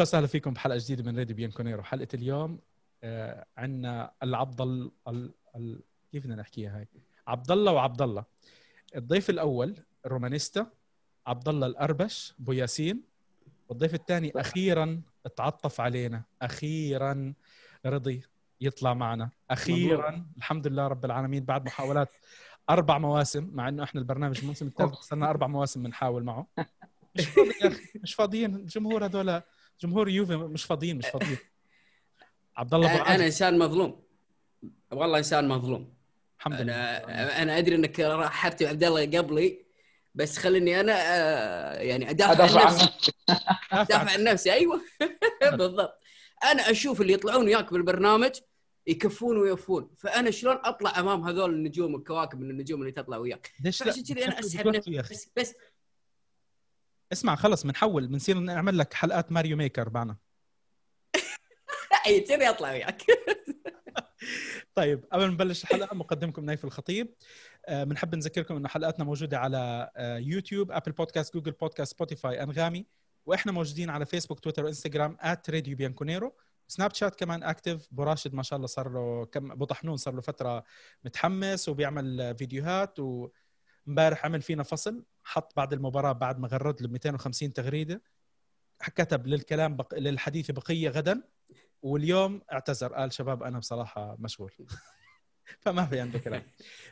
أهلا وسهلا فيكم بحلقة جديدة من راديو بيانكونيرو. حلقة اليوم آه عندنا العبد ال... ال... ال... كيف بدنا نحكيها هاي؟ عبد الله وعبد الله الضيف الأول الرومانيستا عبد الله الأربش أبو ياسين. والضيف الثاني أخيرا تعطف علينا أخيرا رضي يطلع معنا. أخيرا مبروك. الحمد لله رب العالمين بعد محاولات أربع مواسم مع إنه إحنا البرنامج الموسم الثالث صرنا أربع مواسم بنحاول معه. مش فاضي يا أخي مش فاضيين الجمهور هذول جمهور يوفي مش فاضيين مش فاضيين. عبد الله أنا, أنا إنسان مظلوم. والله إنسان مظلوم. الحمد لله. أنا, أنا أدري إنك رحبت عبد الله قبلي بس خليني أنا آه، يعني أدافع عن نفسي. أدافع عن نفسي أيوه. بالضبط. أنا أشوف اللي يطلعون وياك بالبرنامج يكفون ويوفون. فأنا شلون أطلع أمام هذول النجوم الكواكب من النجوم اللي تطلع وياك؟ ليش لا؟ كذي أنا أسحب نفسي. بس, بس اسمع خلص بنحول بنصير نعمل لك حلقات ماريو ميكر معنا أي كذي اطلع وياك. طيب قبل ما نبلش الحلقة مقدمكم نايف الخطيب. بنحب آه نذكركم إنه حلقاتنا موجودة على آه يوتيوب Apple Podcast Google Podcast سبوتيفاي أنغامي. وإحنا موجودين على فيسبوك تويتر وإنستغرام @راديو بيانكونيرو. سناب شات كمان active أبو راشد ما شاء الله صار له كم أبو طحنون صار له فترة متحمس وبيعمل فيديوهات وامبارح عمل فينا فصل. حط بعد المباراة بعد ما غرد له 250 تغريدة كتب للكلام بق... للحديث بقية غدا واليوم اعتذر. قال شباب أنا بصراحة مشغول. فما في عنده كلام.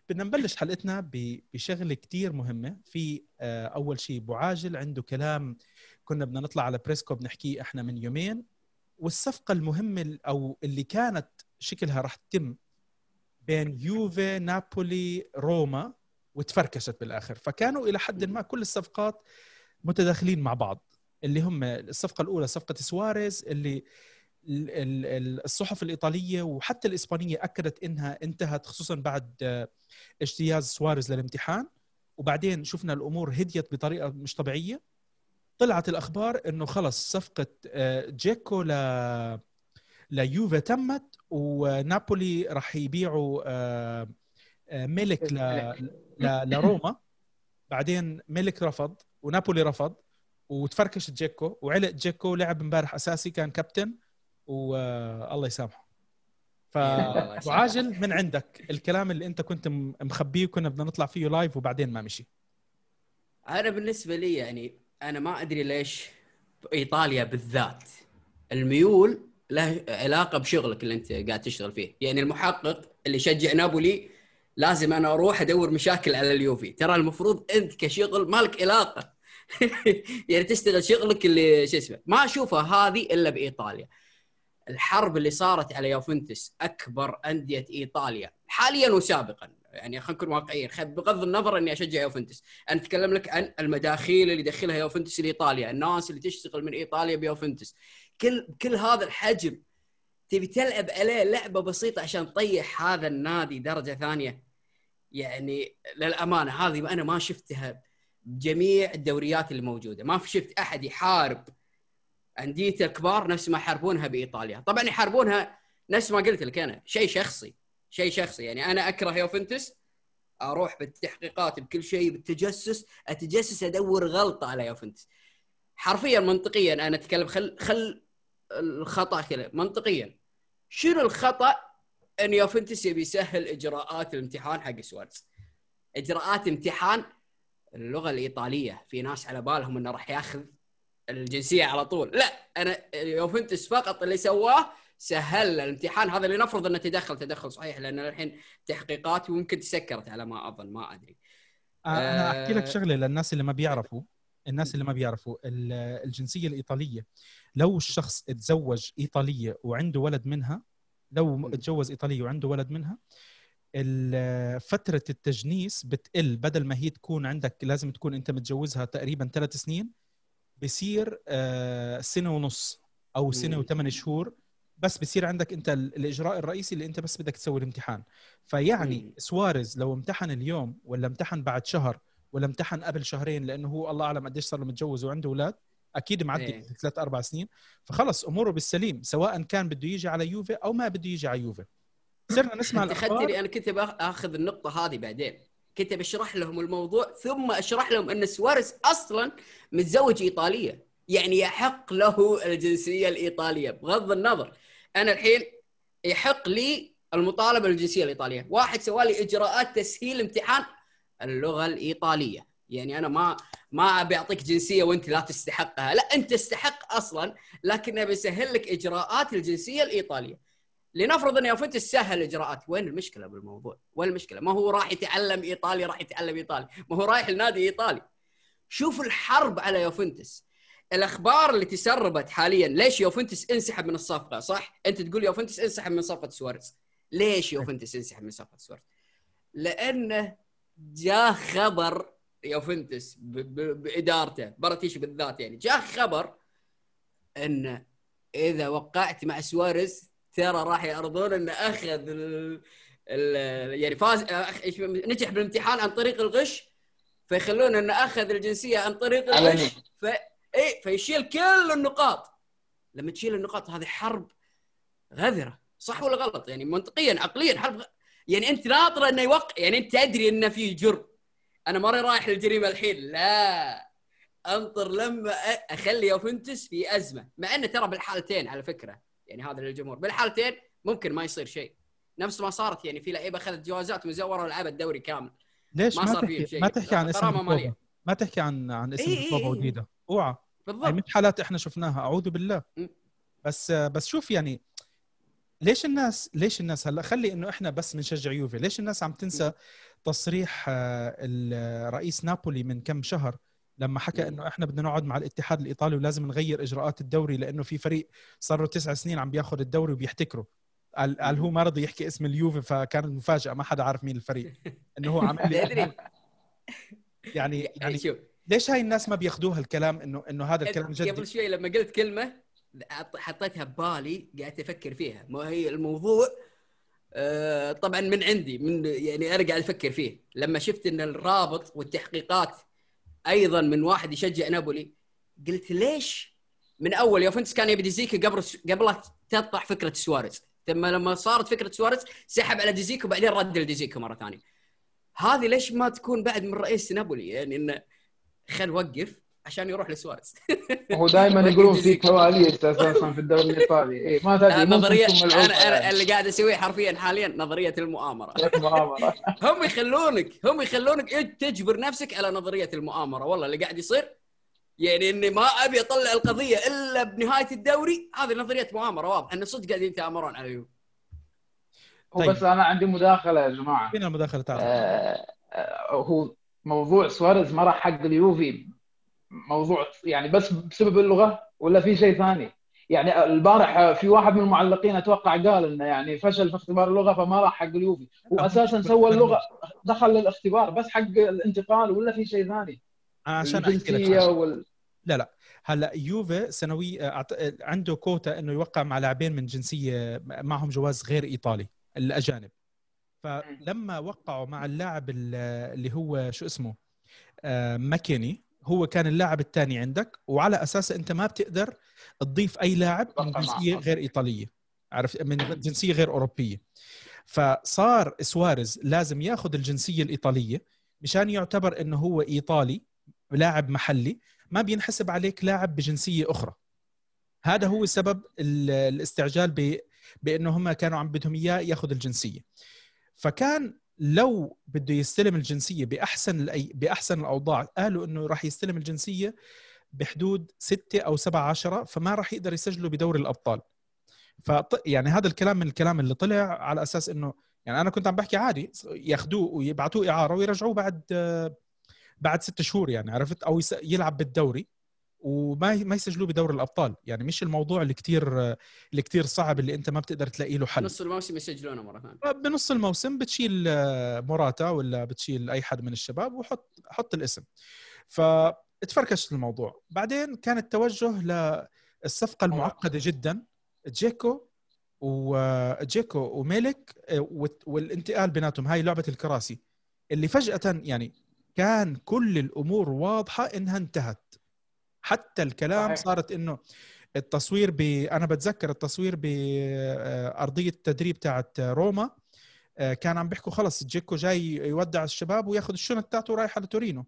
بدنا نبلش حلقتنا بشغلة كتير مهمة. في آه، أول شيء أبو عاجل عنده كلام كنا بدنا نطلع على بريسكو بنحكيه إحنا من يومين. والصفقة المهمة أو اللي كانت شكلها راح تتم بين يوفي نابولي روما وتفركشت بالآخر. فكانوا إلى حد ما كل الصفقات متداخلين مع بعض اللي هم الصفقة الأولى صفقة سواريز اللي الصحف الإيطالية وحتى الإسبانية أكدت إنها انتهت خصوصا بعد اجتياز سواريز للامتحان. وبعدين شفنا الأمور هديت بطريقة مش طبيعية. طلعت الأخبار إنه خلص صفقة آه، جيكو ل ليوفا تمت ونابولي راح يبيعوا آه، آه، ملك ل... لروما. بعدين ملك رفض ونابولي رفض وتفركش جيكو وعلق جيكو لعب امبارح أساسي كان كابتن والله يسامحه. فعاجل من عندك الكلام اللي انت كنت مخبيه وكنا بدنا نطلع فيه live وبعدين ما مشي. أنا بالنسبة لي يعني أنا ما أدري ليش إيطاليا بالذات الميول له علاقة بشغلك اللي أنت قاعد تشتغل فيه. يعني المحقق اللي يشجع نابولي لازم أنا أروح ادور مشاكل على اليوفي. ترى المفروض انت كشغل مالك علاقة. يعني تشتغل شغلك اللي شو اسمه ما اشوفها هذه إلا بإيطاليا. الحرب اللي صارت على يوفنتوس أكبر أندية إيطاليا. حاليا وسابقا. يعني خلينا نكون واقعيين. بغض النظر إني أشجع يوفنتوس. أنا أتكلم لك عن المداخيل اللي يدخلها يوفنتوس لايطاليا الناس اللي تشتغل من إيطاليا بيوفنتوس. كل كل هذا الحجم تبي تلعب عليه لعبة بسيطة عشان تطيح هذا النادي درجة ثانية؟ يعني للأمانة هذه أنا ما شفتها بجميع الدوريات اللي موجوده ما شفت أحد يحارب أندية الكبار نفس ما يحاربونها بإيطاليا. طبعا يحاربونها نفس ما قلت لك أنا شيء شخصي شيء شخصي. يعني أنا أكره يوفنتوس أروح بالتحقيقات بكل شيء بالتجسس أتجسس أدور غلطة على يوفنتوس. حرفيا منطقيا أنا أتكلم خل خل الخطأ كذا. منطقيا شنو الخطأ إن يوفنتوس يبي يسهل إجراءات الامتحان حق سوارز إجراءات امتحان اللغة الإيطالية. في ناس على بالهم إنه راح ياخذ الجنسية على طول. لا أنا يوفنتوس فقط اللي سواه سهل الامتحان. هذا لنفرض إنه تدخل تدخل صحيح لأن الحين تحقيقات وممكن تسكرت على ما أظن ما أدري. أنا أحكي لك آه، شغلة للناس اللي ما بيعرفوا. الناس اللي ما بيعرفوا الجنسية الإيطالية. لو الشخص تزوج إيطالية وعنده ولد منها لو تجوز ايطاليه وعنده ولد منها فترة التجنيس بتقل. بدل ما هي تكون عندك لازم تكون أنت متجوزها تقريبا ثلاث سنين بصير آه، سنة ونص أو سنة وثمان شهور. بس بصير عندك أنت الإجراء الرئيسي اللي أنت بس بدك تسوي الامتحان. فيعني سواريز لو امتحن اليوم ولا امتحن بعد شهر ولا امتحن قبل شهرين لأنه هو الله أعلم قديش صار له متجوز وعنده أولاد أكيد معدي إيه. ثلاث أربع سنين. فخلص أموره بالسليم سواء كان بده يجي على يوفي أو ما بده يجي على يوفي. صرنا نسمع الأخبار. أنا كنت باخذ النقطة هذه بعدين. كنت بشرح لهم الموضوع ثم أشرح لهم إن سواريز أصلا متزوج إيطالية. يعني يحق له الجنسية الإيطالية بغض النظر. أنا الحين يحق لي المطالبة بالجنسية الإيطالية. واحد سوى لي إجراءات تسهيل امتحان اللغة الإيطالية. يعني أنا ما ما أبي أعطيك جنسية وأنت لا تستحقها. لا أنت تستحق أصلا لكن أبي أسهل لك إجراءات الجنسية الإيطالية. لنفرض أن يوفنتس سهل الاجراءات وين المشكلة بالموضوع؟ وين المشكلة؟ ما هو راح يتعلم إيطالي راح يتعلم إيطالي. ما هو رايح لنادي إيطالي. شوف الحرب على يوفنتس الأخبار اللي تسربت حاليا ليش يوفنتس انسحب من الصفقة؟ صح؟ أنت تقول يوفنتس انسحب من صفقة سواريز. ليش يوفنتس انسحب من صفقة سواريز؟ لأنه جاء خبر يوفنتس بإدارته براتيش بالذات يعني. جاء خبر إن إذا وقعت مع سواريز ترى راح يعرضون إنه أخذ ال... ال... يعني فاز نجح بالامتحان عن طريق الغش فيخلون إنه أخذ الجنسية عن طريق. الغش. ف... إي فيشيل كل النقاط. لما تشيل النقاط هذه حرب غذرة. صح ولا غلط؟ يعني منطقيا عقليا حرب غ... يعني أنت ناطره إنه يوقع يعني أنت تدري إنه في جرم. أنا ماني رايح للجريمة الحين. لا. أنطر لما أخلي يوفنتوس في أزمة. مع إنه ترى بالحالتين على فكرة. يعني هذا للجمهور. بالحالتين ممكن ما يصير شيء. نفس ما صارت يعني في لعيبة أخذت جوازات مزوره ولعبت الدوري كامل. ليش؟ ما ما, صار فيهم شيء. ما تحكي عن اسم مالية. ما تحكي عن عن اسم إي إي بيتوفا إي. وديدا اوعى بالضبط. مش حالات إحنا شفناها. أعوذ بالله. م. بس بس شوف يعني ليش الناس ليش الناس هلا خلي إنه إحنا بس بنشجع يوفي. ليش الناس عم تنسى تصريح آه، ال- رئيس نابولي من كم شهر لما حكى. إنه إحنا بدنا نقعد مع الاتحاد الإيطالي ولازم نغير إجراءات الدوري لإنه في فريق صار له تسع سنين عم بياخذ الدوري وبيحتكره. قال قال هو ما رضي يحكي اسم اليوفي فكانت مفاجاه ما حدا عارف مين الفريق. إنه هو تدري يعني يعني يعني شوف ليش هاي الناس ما بياخذوها الكلام انه إنه هذا الكلام قبل جدي شوي لما قلت كلمة حط- حطيتها ببالي قاعد أفكر فيها. ما هي الموضوع آه، طبعا من عندي من يعني أنا قاعد أفكر فيه. لما شفت إن الرابط والتحقيقات أيضا من واحد يشجع نابولي قلت ليش من أول يوفنتس كان يبي ديزيكو قبل قبل تطلع فكرة سواريز. ثم لما صارت فكرة سواريز سحب على ديزيكو وبعدين رد لديزيكو مرة ثانية. هذه ليش ما تكون بعد من رئيس نابولي؟ يعني إنه خل وقف. عشان يروح لسواريز. هو دائما يقولون في. كواليس أساسا في الدوري الإيطالي. إيه ما تدري ممكن نظرية أنا أنا يعني. اللي قاعد أسويه حرفيا حاليا نظرية المؤامرة. مؤامرة. هم يخلونك هم يخلونك إنت تجبر نفسك على نظرية المؤامرة. والله اللي قاعد يصير يعني إني ما أبي أطلع القضية إلا بنهاية الدوري هذه نظرية مؤامرة واضح. إن صدق قاعدين يتآمرون على اليوم طيب. بس أنا عندي مداخلة يا جماعة. فينا المداخله تعال آه، آه، هو موضوع سواريز ما راح حق اليوفي. موضوع يعني بس بسبب اللغة ولا في شيء ثاني؟ يعني البارح في واحد من المعلقين أتوقع قال إنه يعني فشل في اختبار اللغة فما راح حق اليوفي، هو أساسا سوى اللغة دخل للاختبار بس حق الانتقال ولا في شيء ثاني؟ عشان أحكي لك الجنسية شغلة. وال... هلا يوفي سنوي عنده كوتا إنه يوقع مع لاعبين من جنسية معهم جواز غير إيطالي الأجانب فلما وقعوا مع اللاعب ال- اللي هو شو اسمه آه، ماكيني هو كان اللاعب الثاني عندك وعلى أساس أنت ما بتقدر تضيف أي لاعب من. جنسية غير إيطالية عرفت؟ من جنسية غير أوروبية. فصار سواريز لازم ياخذ الجنسية الإيطالية مشان يعتبر إنه هو إيطالي لاعب محلي ما بينحسب عليك لاعب بجنسية أخرى. هذا هو سبب ال- الاستعجال ب... بإنه هم كانوا عم بدهم إياه ياخذ الجنسية. فكان لو بده يستلم الجنسية بأحسن الأي... بأحسن الأوضاع قالوا إنه راح يستلم الجنسية بحدود ستة أو سبعة عشرة فما راح يقدر يسجله بدوري الأبطال. ف يعني هذا الكلام من الكلام اللي طلع على أساس إنه يعني أنا كنت عم بحكي عادي ياخذوه ويبعتوه إعارة ويرجعوه بعد بعد ست شهور يعني عرفت؟ أو يلعب بالدوري. وما ما يسجلوه بدوري الأبطال. يعني مش الموضوع اللي كتير اللي كتير صعب اللي أنت ما بتقدر تلاقي له حل. نص الموسم يسجلونه مرة ثانية. بنص الموسم بتشيل آه، موراتا ولا بتشيل أي حد من الشباب وحط حط الاسم. فتفركش الموضوع. بعدين كان التوجه للصفقة المعقدة جدا. جيكو وجيكو وميلك آه، والت- والانتقال بيناتهم. هاي لعبة الكراسي. اللي فجأة يعني كان كل الأمور واضحة إنها انتهت. حتى الكلام صحيح. صارت إنه التصوير ب أنا بتذكر التصوير بارضيه التدريب تاعت روما آه، كان عم بيحكوا خلص جيكو جاي يودع الشباب وياخذ الشنط تاعته ورايح على تورينو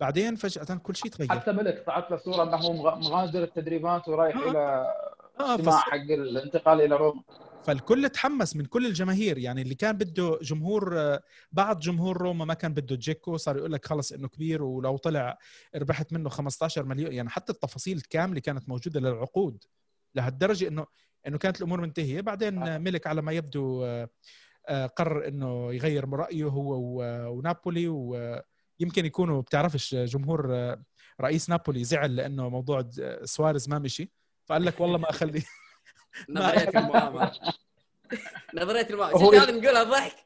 بعدين فجأة كل شيء تغير حتى ملك طلعت له صورة إنه مغادر التدريبات ورايح آه. إلى آه فص- حق الانتقال إلى روما فالكل تحمس من كل الجماهير. يعني اللي كان بده جمهور آه، بعض جمهور روما ما كان بده جيكو صار يقول لك خلص إنه كبير ولو طلع ربحت منه 15 مليون. يعني حتى التفاصيل الكاملة كانت موجودة للعقود لهالدرجة إنه إنه كانت الأمور منتهية. بعدين آه. ملك على ما يبدو آه، قرر إنه يغير من رأيه هو ونابولي. ويمكن يكونوا بتعرفش جمهور رئيس نابولي زعل لأنه موضوع سواريز ما مشي. فقال لك والله ما أخلي نظرية المؤامرة. نظرية المؤامرة. هو هذا نقولها ضحك.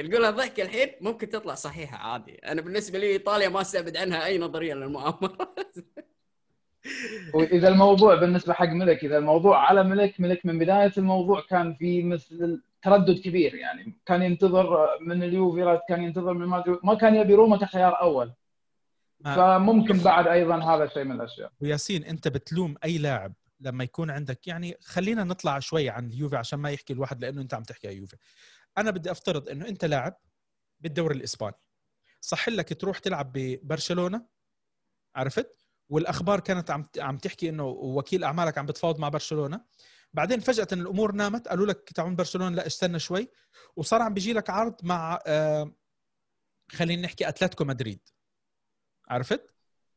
نقولها ضحك الحين ممكن تطلع صحيحة عادي. أنا بالنسبة لي إيطاليا ما أستبعد عنها أي نظرية للمؤامرة. وإذا الموضوع بالنسبة حق ملك إذا الموضوع على ملك ملك من بداية الموضوع كان في مثل تردد كبير يعني كان ينتظر من اليوفي كان ينتظر من مادريد ما كان يبي روما كخيار أول. فممكن بعد أيضا هذا شيء من الأشياء. وياسين أنت بتلوم أي لاعب. لما يكون عندك يعني خلينا نطلع شوي عن اليوفي عشان ما يحكي الواحد لأنه أنت عم تحكي يوفي. أنا بدي أفترض إنه أنت لاعب بالدوري الإسباني. صح لك تروح تلعب ببرشلونة؟ عرفت؟ والأخبار كانت عم عم تحكي إنه وكيل أعمالك عم بتفاوض مع برشلونة. بعدين فجأة الأمور نامت قالوا لك تعال برشلونة لا استنى شوي. وصار عم بيجي لك عرض مع آه خلينا نحكي أتلتيكو مدريد. عرفت؟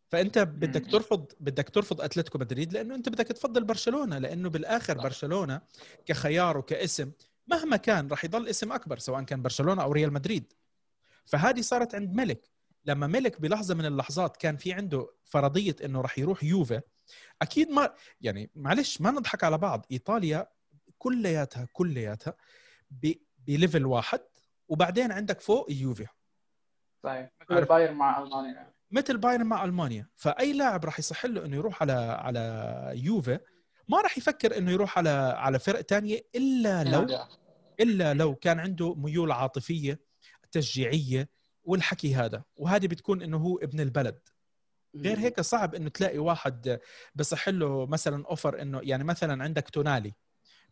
فأنت بدك. ترفض بدك ترفض أتلتيكو مدريد لأنه أنت بدك تفضل برشلونة لأنه بالآخر. برشلونة كخيار وكاسم مهما كان راح يضل اسم أكبر سواء كان برشلونة أو ريال مدريد فهذه صارت عند ملك لما ملك بلحظة من اللحظات كان في عنده فرضية إنه راح يروح يوفي أكيد ما يعني معلش ما نضحك على بعض إيطاليا كلياتها كلياتها ب level واحد وبعدين عندك فوق يوفي عارف. البايرن مع ألمانيا. مثل بايرن مع ألمانيا. فأي لاعب راح يصح له إنه يروح على على يوفي ما راح يفكر إنه يروح على على فرق تانية إلا لو. إلا لو كان عنده ميول عاطفية تشجيعية والحكي هذا. وهذه بتكون إنه هو ابن البلد. غير هيك صعب إنه تلاقي واحد بصح له مثلا offer إنه يعني مثلا عندك تونالي.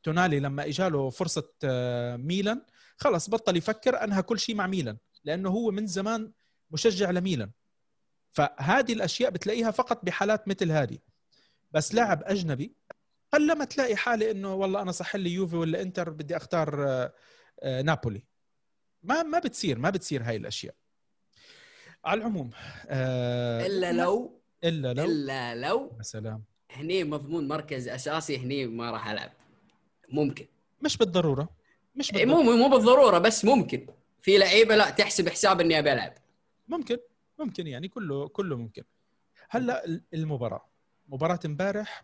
تونالي لما إجاله فرصة آه، ميلان خلص بطل يفكر انهى كل شيء مع ميلان لأنه هو من زمان مشجع لميلان. فهذه الأشياء بتلاقيها فقط بحالات مثل هذه. بس لاعب أجنبي قلما تلاقي حالي إنه والله أنا صح لي يوفي ولا إنتر بدي أختار آه، آه، نابولي. ما ما بتصير ما بتصير هاي الأشياء. على العموم آه، إلا لو إلا لو إلا لو يا سلام. هني مضمون مركز أساسي هني ما راح ألعب. ممكن. مش بالضرورة. مش إيه، بالضرورة. مو مو بالضرورة بس ممكن. في لعيبة لا تحسب حساب إني أبي ألعب. ممكن. ممكن يعني كله كله ممكن. هلأ المباراة. مباراة امبارح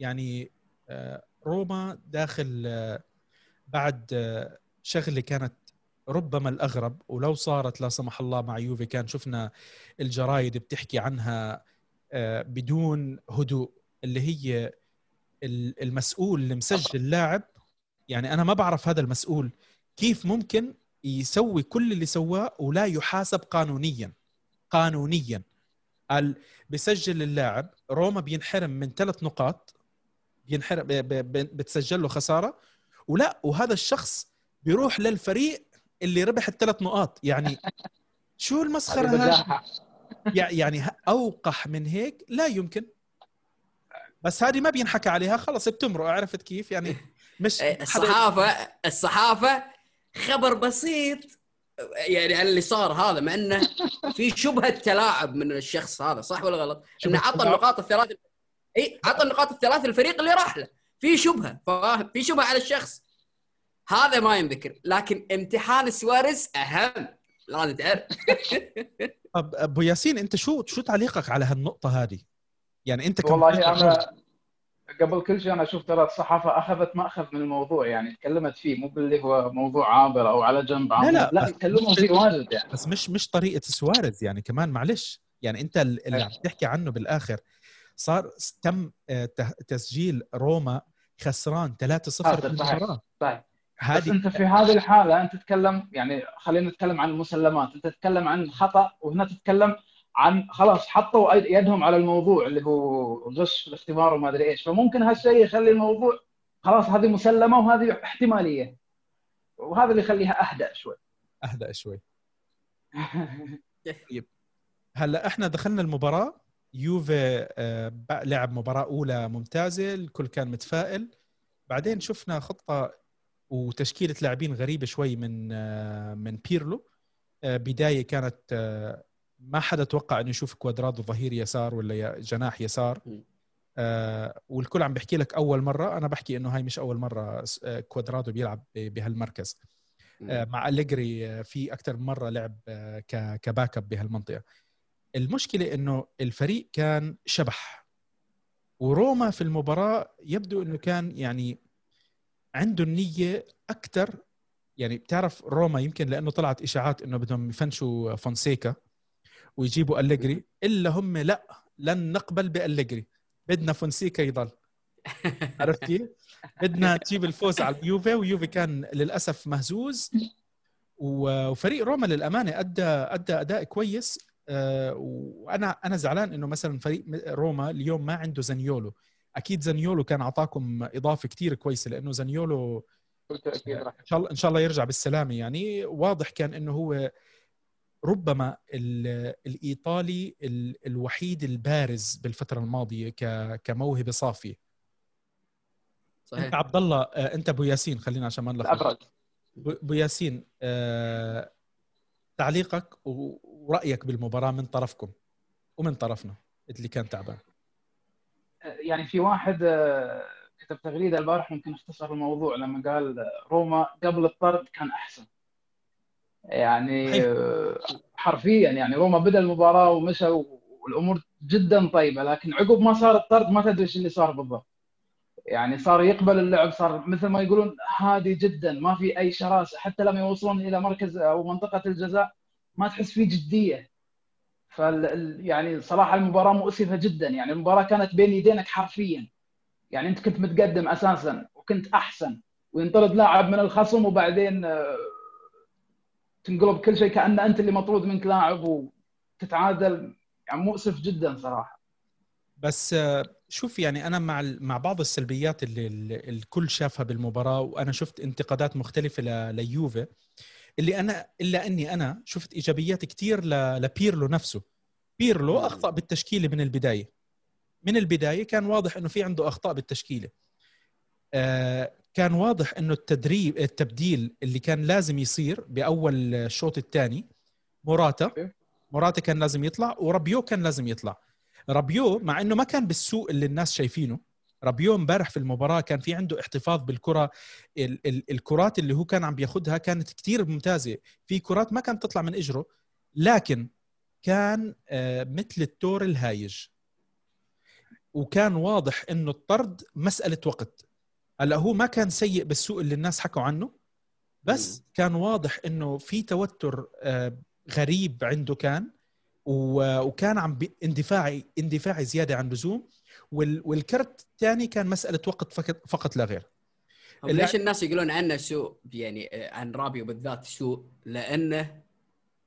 يعني آه، روما داخل آه، بعد آه، شغلة كانت ربما الأغرب ولو صارت لا سمح الله مع يوفي كان شفنا الجرايد بتحكي عنها بدون هدوء اللي هي ال- المسؤول اللي مسجل اللاعب. يعني أنا ما بعرف هذا المسؤول كيف ممكن يسوي كل اللي سواه ولا يحاسب قانونيا. قانونيا. قال بسجل اللاعب روما بينحرم من ثلاث نقاط بينحرم ب- ب- ب- بتسجل له خسارة. ولا وهذا الشخص بيروح للفريق اللي ربح الثلاث نقاط. يعني شو المسخرة هذه هاي يعني أوقح من هيك؟ لا يمكن. بس هذه ما بينحكى عليها. خلص بتمرق. عرفت كيف؟ يعني مش إيه، الصحافه الصحافة خبر بسيط. يعني على اللي صار هذا مع إنه في شبهة تلاعب من الشخص هذا صح ولا غلط؟ إنه عطى؟ النقاط الثلاث إي عطى النقاط الثلاث للفريق اللي راح له. في شبهة فاهم؟ في شبهة على الشخص. هذا ما ينذكر لكن امتحان سواريز أهم. لازم تعرف طب أبو ياسين أنت شو شو تعليقك على هالنقطة هذه؟ يعني أنت والله أنا قبل كل شيء أنا أشوف ترى الصحافة أخذت مأخذ من الموضوع يعني تكلمت فيه مو باللي هو موضوع عابر أو على جنب عابر لا، لا بس- يتكلموا فيه واجد يعني بس مش مش طريقة سواريز يعني كمان معلش يعني أنت ال- اللي إيه. عم تحكي عنه بالآخر صار تم آه، تسجيل روما خسران 3-0 خاسر، في صحيح. المباراه صحيح بس هذه أنت في هذه الحالة أنت تتكلم يعني خلينا نتكلم عن المسلمات أنت تتكلم عن خطأ وهنا تتكلم عن خلاص حطوا يدهم على الموضوع اللي هو غش في الاختبار وما أدري إيش. فممكن هالشيء يخلي الموضوع خلاص هذه مسلمة وهذه احتمالية. وهذا اللي يخليها أهدأ شوي. أهدأ شوي. هلا إحنا دخلنا المباراة. يوفي آه، لعب مباراة أولى ممتازة. الكل كان متفائل. بعدين شفنا خطة وتشكيلة لاعبين غريبة شوي من آه، من بيرلو. آه، بداية كانت ما حدا توقع إنه يشوف كوادرادو ظهير يسار ولا جناح يسار. آه، والكل عم بحكي لك أول مرة. أنا بحكي إنه هاي مش أول مرة آه، كوادرادو بيلعب بهالمركز. آه، مع أليجري آه، في أكثر من مرة لعب ك backup بهالمنطقة. المشكلة إنه الفريق كان شبح. وروما في المباراة يبدو إنه كان يعني عنده النية أكثر يعني بتعرف روما يمكن لأنه طلعت إشاعات إنه بدهم يفنشوا فونسيكا. ويجيبوا أليجري. إلا هم لا لن نقبل بأليجري. بدنا فونسيكا يضل. عرفت كيف؟ بدنا تجيب الفوز على اليوفي ويوفي كان للأسف مهزوز. وفريق روما للأمانة ادى أدى أداء كويس. آه، وأنا أنا زعلان إنه مثلا فريق روما اليوم ما عنده زانيولو. أكيد زانيولو كان أعطاكم إضافة كتير كويسة لأنه زانيولو إن شاء الله إن شاء الله يرجع بالسلامة يعني. واضح كان إنه هو ربما ال- الإيطالي ال- الوحيد البارز بالفترة الماضية كموهبة صافية. انت صحيح. عبد الله آه، أنت أبو ياسين خلينا عشان ما نلخبط. أبو ياسين آه، تعليقك و- ورأيك بالمباراة من طرفكم ومن طرفنا اللي كان تعبان؟ يعني في واحد آه، كتب تغريدة البارح ممكن اختصر الموضوع لما قال روما قبل الطرد كان أحسن. يعني حرفيا يعني روما بدأ المباراة ومشى والأمور جدا طيبة لكن عقب ما صار الطرد ما تدري إيش اللي صار بالضبط. يعني صار يقبل اللعب صار مثل ما يقولون هادي جدا ما في أي شراسة. حتى لما يوصلون إلى مركز أو منطقة الجزاء ما تحس فيه جدية. فال ال- يعني صراحة المباراة مؤسفة جدا. يعني المباراة كانت بين يدينك حرفيا. يعني أنت كنت متقدم أساسا وكنت أحسن. وينطرد لاعب من الخصم وبعدين آه، تنقلب كل شيء كأن أنت اللي مطرود منك لاعب وتتعادل. يعني مؤسف جدا صراحة. بس آه، شوف يعني أنا مع مع بعض السلبيات اللي ال- الكل شافها بالمباراة وأنا شفت انتقادات مختلفة ليوفي. اللي أنا إلا أني أنا شفت إيجابيات كثير لبيرلو نفسه. بيرلو. أخطأ بالتشكيلة من البداية. من البداية كان واضح إنه في عنده أخطاء بالتشكيلة. آه، كان واضح إنه التدريب التبديل اللي كان لازم يصير بأول الشوط الثاني موراتا. موراتا كان لازم يطلع ورابيو كان لازم يطلع. رابيو مع إنه ما كان بالسوء اللي الناس شايفينه رابيو امبارح في المباراة كان في عنده احتفاظ بالكرة ال- ال- الكرات اللي هو كان عم بياخذها كانت كتير ممتازة. في كرات ما كانت تطلع من إجره لكن كان آه، مثل التور الهايج. وكان واضح إنه الطرد مسألة وقت. هلا هو ما كان سيء بالسوء اللي الناس حكوا عنه بس كان واضح إنه في توتر آه، غريب عنده كان وكان عم اندفاعي اندفاعي زيادة عن اللزوم وال- والكرت الثاني كان مسألة وقت فقط فقط لا غير. ليش الناس يقولون عنه سوء؟ يعني آه، عن رابيو بالذات سوء لأنه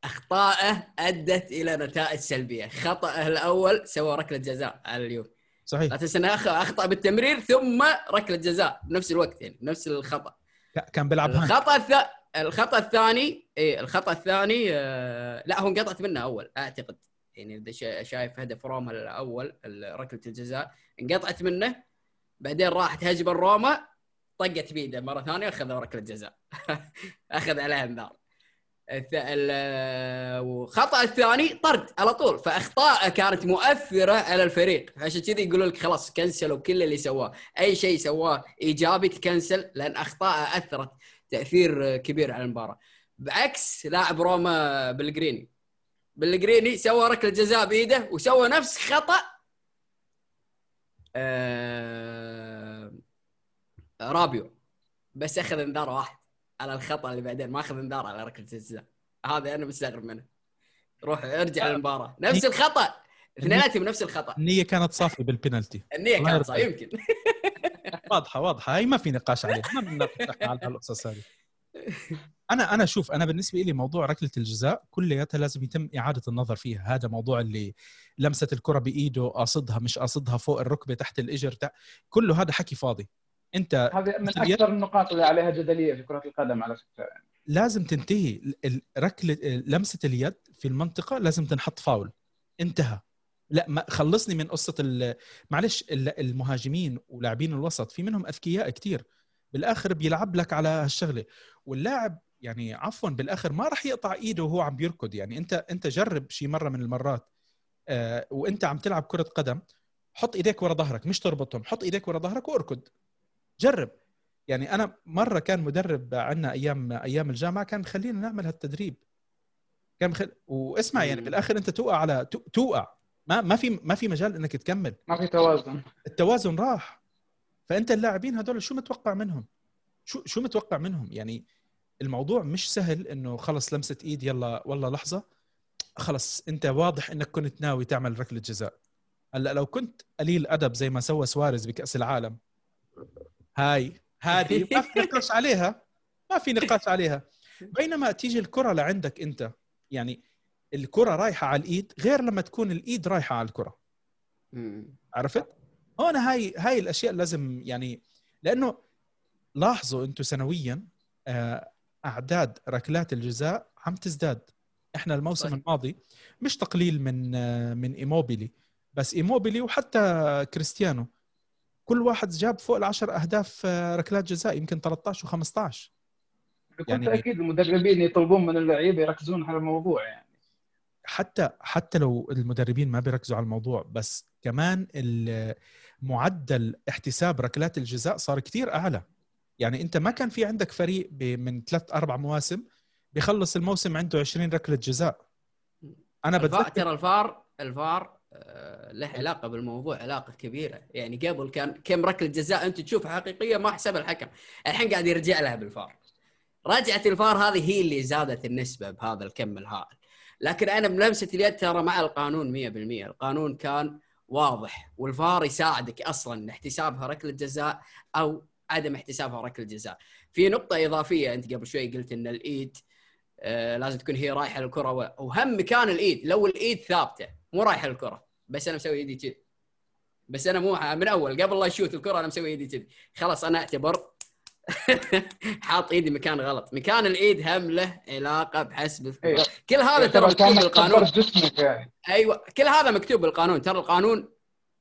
أخطائه أدت إلى نتائج سلبية. خطأه الأول سوى ركلة جزاء على اليوم. لا صحيح تنسى إنه أخطأ بالتمرير ثم ركلة جزاء بنفس الوقت يعني نفس الخطأ. ك- كان بيلعب الخطأ الث... الخطأ الثاني إيه الخطأ الثاني آه... لا هو انقطعت منه أول أعتقد. يعني إذا شا- شايف هدف روما الأول ال- ركلة الجزاء انقطعت منه بعدين راحت هجمه روما طقت بيده مرة ثانية واخذ ركلة جزاء. أخذ عليها انذار الث... ال- وخطأ الثاني طرد على طول فاخطاءه كانت مؤثرة على الفريق. عشان كذا يقولوا لك خلاص كنسلوا كل اللي سواه. أي شيء سواه إيجابي تكنسل لأن أخطاءه أثرت تأثير كبير على المباراة. بعكس لاعب روما بلغريني. بلغريني سوى ركلة جزاء بإيده وسوى نفس خطأ آه... رابيو. بس أخذ انذار واحد. على الخطأ اللي بعدين ما أخذ إنذار على ركلة الجزاء هذا أنا مستغرب منه. روح ارجع للمباراة. نفس الخطأ. اثنيناتهم نفس الخطأ. النية كانت صافية بالبنالتي. النية كانت يرضى. يمكن. واضحة واضحة. هي ما في نقاش عليها. ما إحنا على هالقصص هذه أنا أنا شوف أنا بالنسبة لي موضوع ركلة الجزاء كلياتها لازم يتم إعادة النظر فيها. هذا موضوع اللي لمسة الكرة بإيده قاصدها مش قاصدها فوق الركبة تحت الإجر. كله هذا حكي فاضي. أنت هذه من أكثر النقاط اللي عليها جدلية في كرة القدم على فكرة. لازم تنتهي. ركلة لمسة اليد في المنطقة لازم تنحط فاول. انتهى. لا ما خلصني من قصة ال- معلش ال- المهاجمين ولاعبين الوسط في منهم أذكياء كتير. بالآخر بيلعب لك على هالشغلة. واللاعب يعني عفوا بالآخر ما راح يقطع إيده وهو عم بيركض. يعني أنت أنت جرب شي مرة من المرات. آه وأنت عم تلعب كرة قدم حط إيديك ورا ظهرك مش تربطهم. حط إيديك ورا ظهرك وأركض. جرب. يعني أنا مرة كان مدرب عندنا أيام أيام الجامعة كان مخلينا نعمل هالتدريب. كان مخل... واسمع يعني. بالآخر أنت توقع على تو- توقع. ما ما في ما في مجال إنك تكمل. ما في توازن. التوازن راح. فأنت اللاعبين هذول شو متوقع منهم؟ شو شو متوقع منهم؟ يعني الموضوع مش سهل إنه خلص لمسة إيد يلا والله لحظة. خلص أنت واضح إنك كنت ناوي تعمل ركلة جزاء. هلأ لو كنت قليل أدب زي ما سوى سواريز بكأس العالم. هاي هذه ما في نقاش عليها ما في نقاش عليها بينما تيجي الكرة لعندك انت يعني الكرة رايحة على الإيد غير لما تكون الإيد رايحة على الكرة. عرفت؟ هون هاي هاي الأشياء لازم يعني لأنه لاحظوا أنتم سنويا آه، أعداد ركلات الجزاء عم تزداد إحنا الموسم صحيح. الماضي مش تقليل من آه، من إيموبيلي بس إيموبيلي وحتى كريستيانو كل واحد جاب فوق العشر أهداف آه، ركلات جزاء يمكن 13 و15 بكل يعني- تاكيد المدربين يطلبون من اللعيبة يركزون على الموضوع يعني. حتى حتى لو المدربين ما بيركزوا على الموضوع بس كمان ال- معدل احتساب ركلات الجزاء صار كتير أعلى. يعني أنت ما كان في عندك فريق ب- من ثلاث أربع مواسم بيخلص الموسم عنده 20 ركلة جزاء. أنا بتذكر ترى الفار الفار آه، له علاقة بالموضوع علاقة كبيرة. يعني قبل كان كم ركلة جزاء أنت تشوفها حقيقية ما حسب الحكم. الحين قاعد يرجع لها بالفار. رجعه الفار هذه هي اللي زادت النسبة بهذا الكم الهائل. لكن أنا بلمسة اليد ترى مع القانون 100% القانون كان واضح والفار يساعدك أصلا احتسابها ركلة جزاء أو عدم احتسابها ركلة جزاء. في نقطة إضافية أنت قبل شوي قلت إن الإيد آه، لازم تكون هي رايحة للكرة وهم مكان الإيد. لو الإيد ثابتة مو رايحة للكرة. بس أنا مسوي إيدي كذي. بس أنا مو من أول قبل لا اشوت الكرة أنا مسوي إيدي كذي. خلاص أنا أعتبر حاط إيدي مكان غلط. مكان الإيد هم له علاقة بحسب. إيه. كل هذا ترى يعتبر مكتوب بالقانون. يعني. أيوه كل هذا مكتوب بالقانون. ترى القانون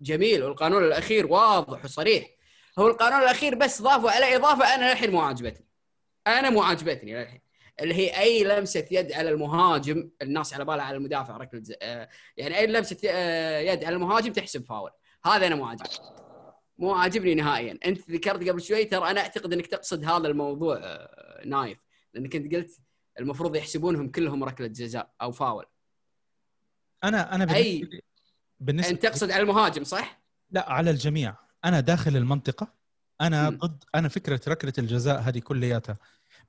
جميل والقانون الأخير واضح وصريح. هو القانون الأخير بس ضافوا على إضافة أنا للحين مو عاجبتني. أنا مو عاجبتني للحين. اللي هي أي لمسة يد على المهاجم الناس على بالها على المدافع ركله آه، يعني أي لمسة آه، يد على المهاجم تحسب فاول. هذا أنا مو عاجبني. مو عاجبني نهائيا. أنت ذكرت قبل شوي ترى أنا أعتقد إنك تقصد هذا الموضوع آه، نايف لأنك أنت قلت المفروض يحسبونهم كلهم ركلة جزاء أو فاول. أنا أنا أي- بالنسبة لي- بالنسبة أنت تقصد على المهاجم صح؟ لا على الجميع. أنا داخل المنطقة أنا مم. ضد أنا فكرة ركلة الجزاء هذه كلياتها.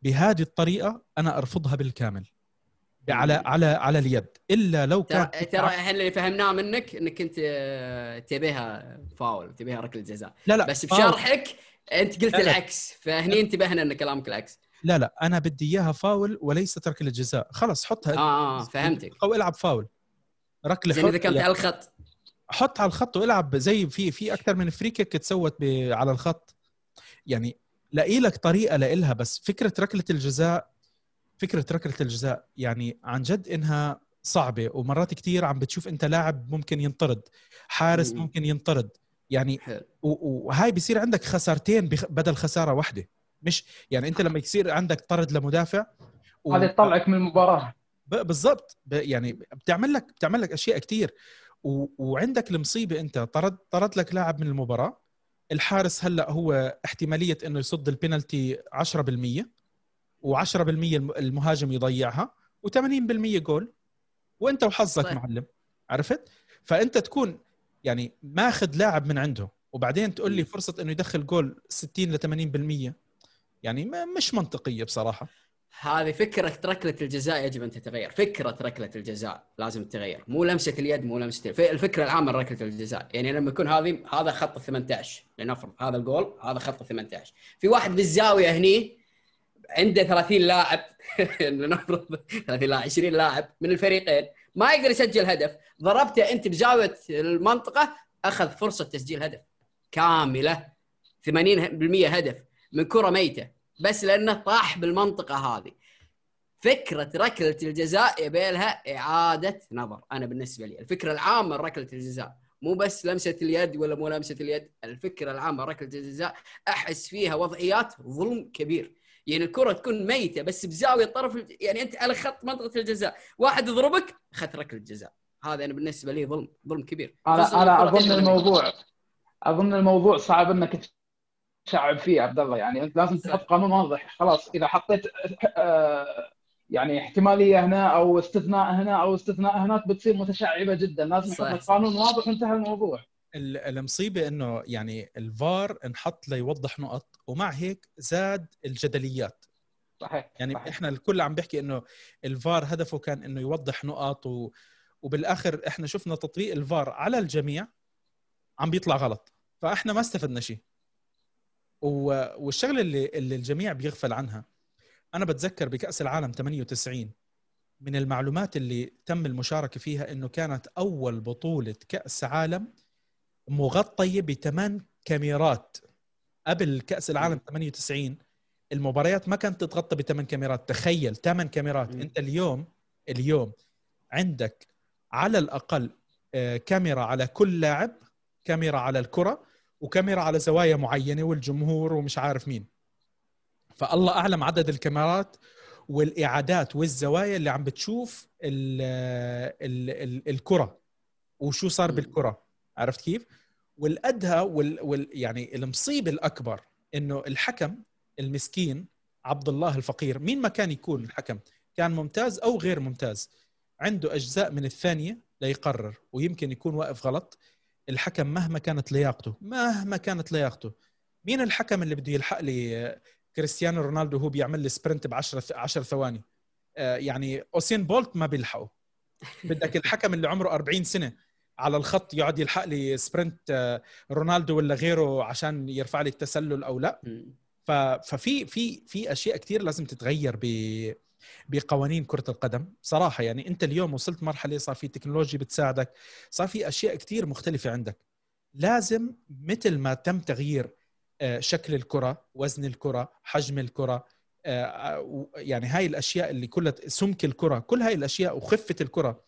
بهذه الطريقة أنا أرفضها بالكامل. على. على على اليد. إلا لو كان ترى إحنا اللي فهمناه منك إنك أنت آه، تبيها فاول تبيها ركلة جزاء. لا لا بس. بشرحك أنت قلت لا، لا. العكس. فهني انتبهنا إن كلامك العكس. لا لا أنا بدي إياها فاول وليست ركلة جزاء. خلص حطها. آه آه فهمتك. أو العب فاول. ركلة زين إذا كانت على الخط. حط على الخط وإلعب زي في في أكثر من فري كيك تسوت على الخط. يعني لاقي لك طريقة لإلها بس فكرة ركلة الجزاء فكرة ركلة الجزاء يعني عن جد إنها صعبة ومرات كتير عم بتشوف أنت لاعب ممكن ينطرد حارس مم. ممكن ينطرد يعني وهاي بصير عندك خسارتين بدل خسارة واحدة مش يعني أنت لما يصير عندك طرد لمدافع و- هذا يطلعك من المباراة بالضبط يعني بتعمل لك بتعمل لك أشياء كتير و... وعندك المصيبة أنت طرد طرد لك لاعب من المباراة الحارس هلأ هو احتمالية إنه يصد البينالتي 10% و10% الم- المهاجم يضيعها و80% جول وأنت وحظك. معلم عرفت فأنت تكون يعني ماخذ لاعب من عنده وبعدين تقول لي. فرصة إنه يدخل جول 60 ل 80% يعني ما مش منطقية بصراحة هذه فكرة ركلة الجزاء يجب أن تتغير. فكرة ركلة الجزاء لازم تتغير. مو لمسة اليد مو لمسة الف- الفكرة العامة لركلة الجزاء. يعني لما يكون هذه هذا خط ال 18 لنفرض هذا الجول هذا خط ال 18 في واحد بالزاوية هني عنده 30 لاعب. لنفرض 30 لاعب 20 لاعب من الفريقين. ما يقدر يسجل هدف. ضربته أنت بزاوية المنطقة أخذ فرصة تسجيل هدف كاملة. 80% هدف من كرة ميتة. بس لأنه طاح بالمنطقة هذه. فكرة ركلة الجزاء يبي لها إعادة نظر. أنا بالنسبة لي الفكرة العامة لركله الجزاء. مو بس لمسة اليد ولا مو لمسة اليد. الفكرة العامة ركلة الجزاء أحس فيها وضعيات ظلم كبير. يعني الكرة تكون ميتة بس بزاوية طرف. يعني أنت على خط منطقة الجزاء. واحد يضربك اخذت ركلة جزاء هذا أنا بالنسبة لي ظلم ظلم كبير. أنا أنا أظن. الموضوع أظن الموضوع صعب إنك تشعب فيه عبد الله يعني أنت لازم. تحط قانون واضح خلاص إذا حطيت آه، يعني احتمالية هنا أو استثناء هنا أو استثناء هناك بتصير متشعبة جدا لازم نحط صح. قانون واضح وانتهى الموضوع ال- المصيبه إنه يعني الفار انحط ليوضح نقط ومع هيك زاد الجدليات صحيح يعني صحيح. إحنا الكل عم بيحكي إنه الفار هدفه كان إنه يوضح نقاط و... وبالآخر إحنا شفنا تطبيق الفار على الجميع عم بيطلع غلط فإحنا ما استفدنا شيء. والشغلة اللي اللي الجميع بيغفل عنها. أنا بتذكر بكأس العالم 98 من المعلومات اللي تم المشاركة فيها إنه كانت أول بطولة كأس عالم مغطية بثمان كاميرات. قبل كأس العالم 98 المباريات ما كانت تتغطى بثمان كاميرات. تخيل ثمان كاميرات. مم. أنت اليوم اليوم عندك على الأقل آه، كاميرا على كل لاعب كاميرا على الكرة وكاميرا على زوايا معينة والجمهور ومش عارف مين. فالله أعلم عدد الكاميرات والإعادات والزوايا اللي عم بتشوف ال ال ال الكرة وشو صار. بالكرة. عرفت كيف؟ والأدهى وال, وال يعني المصيبة الأكبر إنه الحكم المسكين عبد الله الفقير مين ما كان يكون الحكم كان ممتاز أو غير ممتاز عنده أجزاء من الثانية ليقرر ويمكن يكون واقف غلط. الحكم مهما كانت لياقته مهما كانت لياقته. مين الحكم اللي بده يلحق لي كريستيانو رونالدو وهو بيعمل لي sprint ب 10 10 ثواني؟ آه، يعني أوسين بولت ما بيلحقه. بدك الحكم اللي عمره 40 سنة على الخط يقعد يلحق لي سبرنت آه، رونالدو ولا غيره عشان يرفع لي التسلل أو لا؟ ففي في في أشياء كثير لازم تتغير ب بقوانين كرة القدم. صراحة يعني أنت اليوم وصلت مرحلة صار في تكنولوجيا بتساعدك صار في أشياء كثير مختلفة عندك. لازم مثل ما تم تغيير آه، شكل الكرة وزن الكرة حجم الكرة آه، و- يعني هاي الأشياء اللي كلها سمك الكرة كل هاي الأشياء وخفة الكرة.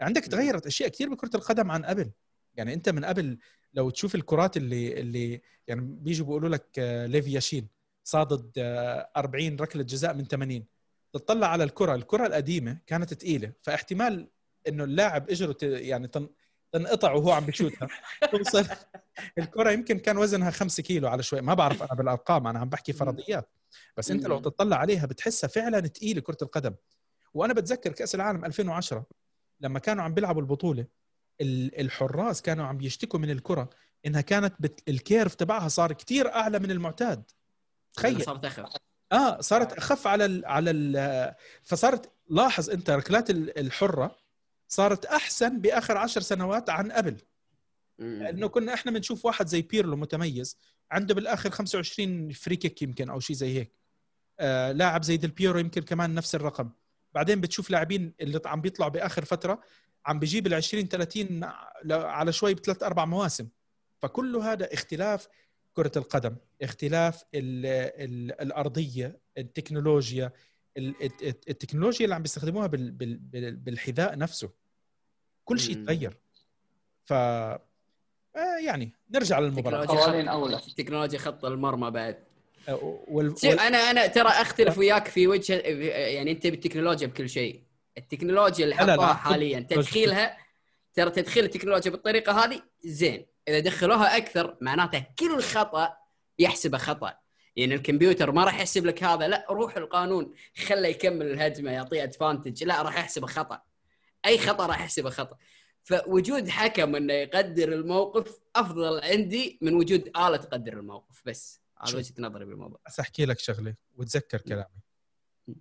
عندك تغيرت أشياء كثير بكرة القدم عن قبل. يعني أنت من قبل لو تشوف الكرات اللي اللي يعني بيجوا بيقولوا لك آه، ليف ياشين صادد آه، 40 ركلة جزاء من 80 تطلع على الكرة الكرة القديمة كانت ثقيله فاحتمال إنه اللاعب إجره ت- يعني تن- تنقطع وهو عم بشوتها. توصل. الكرة يمكن كان وزنها 5 كيلو على شوي. ما بعرف أنا بالأرقام أنا عم بحكي فرضيات. بس أنت لو. تطلع عليها بتحسها فعلا ثقيله كرة القدم. وأنا بتذكر كأس العالم 2010 لما كانوا عم بيلعبوا البطولة ال- الحراس كانوا عم يشتكوا من الكرة إنها كانت بت... ال curve تبعها صار كتير أعلى من المعتاد. تخيل. صارت اخف آه صارت أخف على ال على ال فصارت لاحظ أنت ركلات ال- الحرة صارت أحسن بآخر عشر سنوات عن قبل. لأنه كنا إحنا بنشوف واحد زي بيرلو متميز عنده بالآخر 25 free kick يمكن أو شيء زي هيك. آه لاعب زي ديل بيرو يمكن كمان نفس الرقم. بعدين بتشوف لاعبين اللي عم بيطلعوا بآخر فترة عم بيجيب ال 20 30 ل- على شوي بثلاث أربع مواسم. فكل هذا اختلاف كرة القدم اختلاف ال ال الأرضية التكنولوجيا ال- الت- التكنولوجيا اللي عم بيستخدموها بال بال بال بالحذاء نفسه كل شيء. تغير ف آه يعني نرجع للمباراة قوانين خط- أولى. تكنولوجيا خط المرمى بعد آه، وال... شوف أنا أنا ترى أختلف وياك في وجه يعني أنت بالتكنولوجيا بكل شيء التكنولوجيا اللي حطوها. حاليا تدخيلها ترى تدخيل التكنولوجيا بالطريقة هذه زين إذا دخلوها أكثر معناته كل خطأ يحسبه خطأ. يعني الكمبيوتر ما راح يحسب لك هذا لا روح القانون خله يكمل الهجمة يعطيه ادفانتج لا راح يحسبه خطأ. أي خطأ راح يحسبه خطأ. فوجود حكم إنه يقدر الموقف أفضل عندي من وجود آلة تقدر الموقف. بس شوف. وجهة نظري بالموضوع. بس أحكي لك شغلة وتذكر كلامي.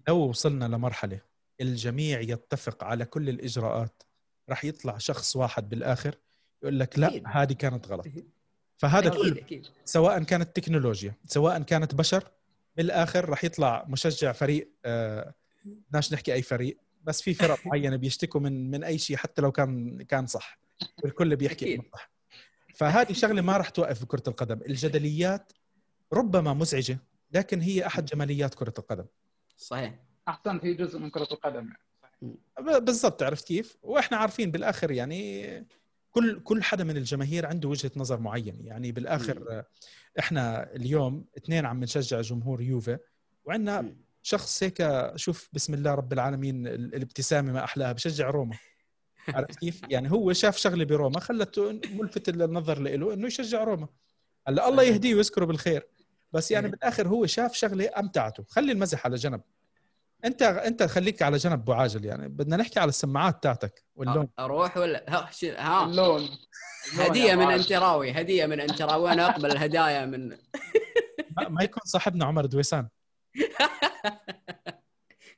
لو وصلنا لمرحلة الجميع يتفق على كل الإجراءات راح يطلع شخص واحد بالآخر يقول لك لا أكيد. هذه كانت غلط. فهذا أكيد كله أكيد. سواء كانت تكنولوجيا سواء كانت بشر بالآخر راح يطلع مشجع فريق آه بدناش نحكي أي فريق بس في فرق معينة بيشتكوا من من أي شيء حتى لو كان كان صح. والكل بيحكي أكيد. انه صح. فهذه شغلة ما راح توقف بكرة القدم. الجدليات ربما مزعجة لكن هي أحد جماليات كرة القدم. صحيح. احسنت هي جزء من كرة القدم. ب- بالضبط عرفت كيف؟ وإحنا عارفين بالآخر يعني كل كل حدا من الجماهير عنده وجهة نظر معينة يعني بالآخر إحنا اليوم اثنين عم نشجع جمهور يوفي وعندنا. شخص هيك شوف بسم الله رب العالمين ال- الابتسامة ما أحلاها بشجع روما عرفت كيف؟ يعني هو شاف شغلة بروما خلته ملفت النظر له إنه يشجع روما هلأ الله. يهديه ويذكره بالخير بس يعني. بالآخر هو شاف شغلة أمتعته خلي المزح على جنب انت انت خليك على جنب أبو عاجل يعني بدنا نحكي على السماعات تاعتك واللون. أروح ولا ها ها. اللون. هدية من. انتراوي هدية من انتراوي وأنا أقبل الهدايا من ما- يكون صاحبنا عمر دويسان.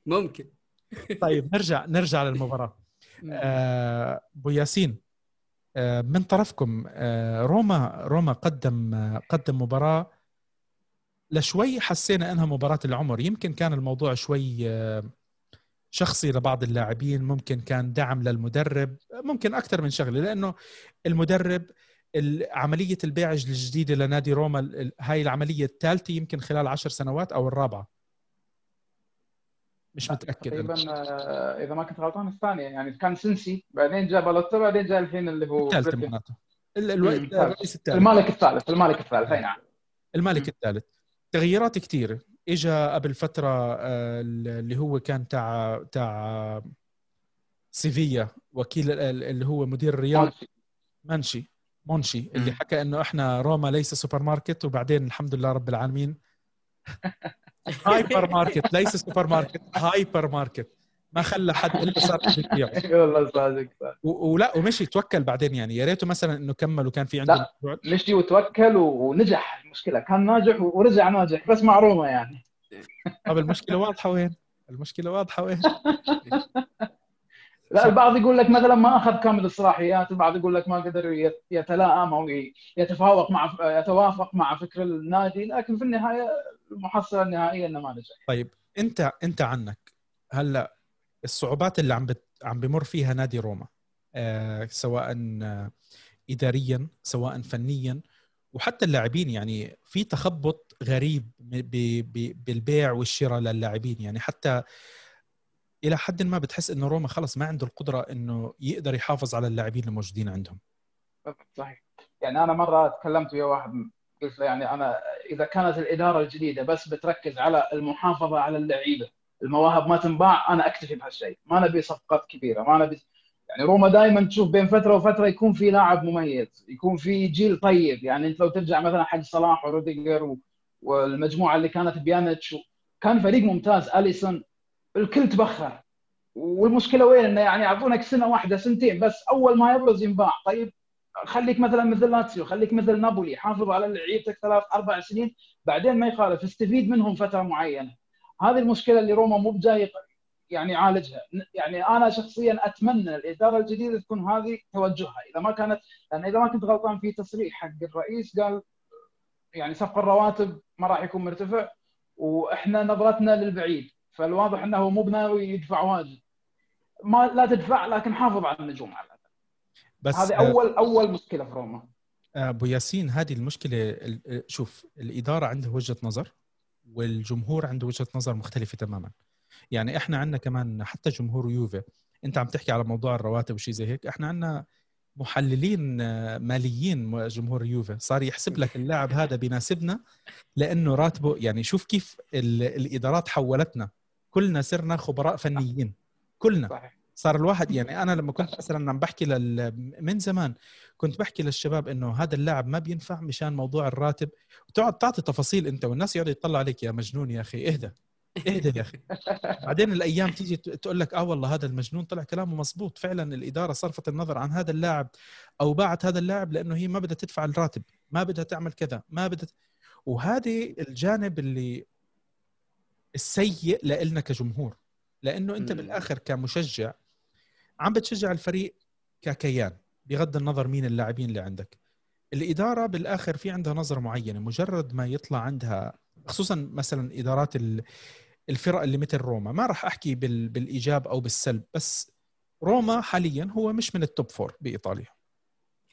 ممكن. طيب نرجع نرجع للمباراة. آه، أبو ياسين آه، من طرفكم آه، روما روما قدم آه، قدم مباراة لشوي حسينا إنها مباراة العمر يمكن كان الموضوع شوي آه، شخصي لبعض اللاعبين ممكن كان دعم للمدرب ممكن أكثر من شغلة لأنه المدرب ال- عملية البيع الجديدة لنادي روما هاي العملية الثالثة يمكن خلال عشر سنوات أو الرابعة مش متأكد أنا. تقريبا آه، إذا ما كنت غلطان الثانية يعني كان سنسي بعدين جاء بالوتا بعدين جاء الحين اللي هو الثالثة بريتن. معناته ال- ال- مم. الرئيس الثالث المالك الثالث المالك الثالث أي نعم المالك. الثالث تغييرات كثيره اجى قبل فترة آه، اللي هو كان تاع تاع سيفيا وكيل ال- ال- اللي هو مدير الرياض. ماشي. منشي مونشي اللي. حكى إنه إحنا روما ليس سوبر ماركت وبعدين الحمد لله رب العالمين. هايبر ماركت ليس سوبر ماركت هايبر ماركت ما خلى حد الا صار والله صادق صادق. ولا ومشي توكل بعدين يعني يا ريته مثلا إنه كمل وكان في عنده لا. مشروع مشي وتوكل ونجح المشكلة كان ناجح ورجع ناجح بس مع روما يعني طب المشكلة واضحة وين؟ المشكلة واضحة وين؟ لا البعض يقول لك مثلا ما أخذ كامل الصلاحيات البعض يقول لك ما قدر يت- يتلائم أو يتفاوق مع يتوافق مع فكر النادي لكن في النهاية المحصلة النهائية إنه ما نجح طيب أنت أنت عنك هلأ الصعوبات اللي عم بت... عم بمر فيها نادي روما آه سواء آه اداريا سواء فنيا وحتى اللاعبين. يعني في تخبط غريب ب... ب... بالبيع والشراء للاعبين. يعني حتى إلى حد ما بتحس إنه روما خلص ما عنده القدرة إنه يقدر يحافظ على اللاعبين الموجودين عندهم. صحيح. يعني أنا مرة تكلمت ويا واحد قلت له يعني أنا إذا كانت الإدارة الجديده بس بتركز على المحافظة على اللعيبة المواهب ما تنباع أنا أكتفي بهالشيء. ما نبي صفقات كبيرة ما نبي يعني روما دائما تشوف بين فترة وفترة يكون في لاعب مميز يكون في جيل طيب. يعني أنت لو ترجع مثلا حق صلاح وروديجر و... والمجموعة اللي كانت بيانيتش كان فريق ممتاز. أليسون الكل تبخر. والمشكلة وين؟ إنه يعني يعطونك سنة واحدة سنتين بس. أول ما يبرز ينباع. طيب خليك مثلا مثل لاتسيو خليك مثل نابولي حافظ على لعيبتك ثلاث أربع سنين بعدين ما يخالف استفيد منهم فترة معينة. هذه المشكلة اللي روما مو بجاي يعني يعالجها. يعني أنا شخصيا أتمنى الإدارة الجديدة تكون هذه توجهها. إذا ما كانت لأن إذا ما كنت غلطان في تصريح حق الرئيس قال يعني سقف الرواتب ما راح يكون مرتفع وإحنا نظرتنا للبعيد. فالواضح إنه مو بناوي يدفع واجد ما لا تدفع لكن حافظ على النجوم على الأقل. بس هذه آه، اول أول مشكلة في روما. أبو ياسين هذه المشكلة ال- شوف الإدارة عندها وجهة نظر. والجمهور عنده وجهة نظر مختلفة تماما. يعني إحنا عندنا كمان حتى جمهور يوفي أنت عم تحكي على موضوع الرواتب وشي زي هيك إحنا عندنا محللين آه، ماليين جمهور يوفي. صار يحسب لك اللاعب هذا بيناسبنا لأنه راتبه يعني شوف كيف ال- الإدارات حولتنا. كلنا صرنا خبراء فنيين. كلنا. صحيح. صار الواحد يعني أنا لما كنت مثلا عم بحكي لل... من زمان كنت بحكي للشباب إنه هذا اللاعب ما بينفع مشان موضوع الراتب. وتقعد تعطي تفاصيل أنت والناس يقعدوا يطلعوا عليك يا مجنون يا أخي اهدى اهدى يا أخي. بعدين الأيام تيجي تقول لك آه والله هذا المجنون طلع كلامه مزبوط فعلا الإدارة صرفت النظر عن هذا اللاعب أو باعت هذا اللاعب لأنه هي ما بدها تدفع الراتب ما بدها تعمل كذا ما بدها وهذه الجانب اللي السيء لإلنا كجمهور لأنه أنت. بالآخر كمشجع عم بتشجع الفريق ككيان بغض النظر مين اللاعبين اللي عندك. الإدارة بالآخر في عندها نظرة معينة مجرد ما يطلع عندها خصوصا مثلا إدارات ال- الفرق اللي مثل روما. ما راح أحكي بال- بالإيجاب أو بالسلب بس روما حاليا هو مش من ال top four بإيطاليا.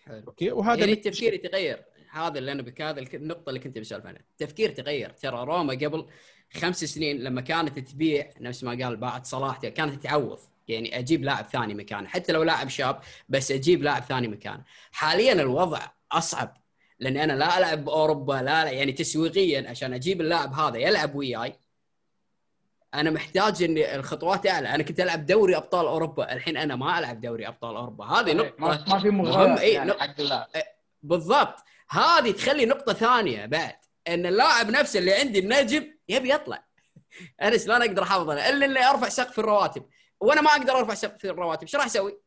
حلو. أوكي؟ وهذا يعني التفكير يتغير. هذا اللي أنا بك هذا النقطة اللي كنت بسولف عنها التفكير تغير ترى روما قبل خمس سنين لما كانت تبيع نفس ما قال بعد صلاح كانت تعوض يعني أجيب لاعب ثاني مكانه. حتى لو لاعب شاب بس أجيب لاعب ثاني مكانه. حاليا الوضع أصعب لاني أنا لا ألعب بأوروبا لا, يعني تسويقيا عشان أجيب اللاعب هذا يلعب وياي. أنا محتاج إني الخطوات أعلى. أنا كنت ألعب دوري أبطال أوروبا. الحين أنا ما ألعب دوري أبطال أوروبا. هذه ما نقطة. ما في مغريات إيه، يعني نق- اللاعب. بالضبط. هذه تخلي نقطة ثانية بعد. إن اللاعب نفسه اللي عندي النجم يبي يطلع. أنا شلون أقدر أحافظ عليه إلا إني أرفع سقف الرواتب. وأنا ما أقدر أرفع سقف الرواتب إيش راح أسوي؟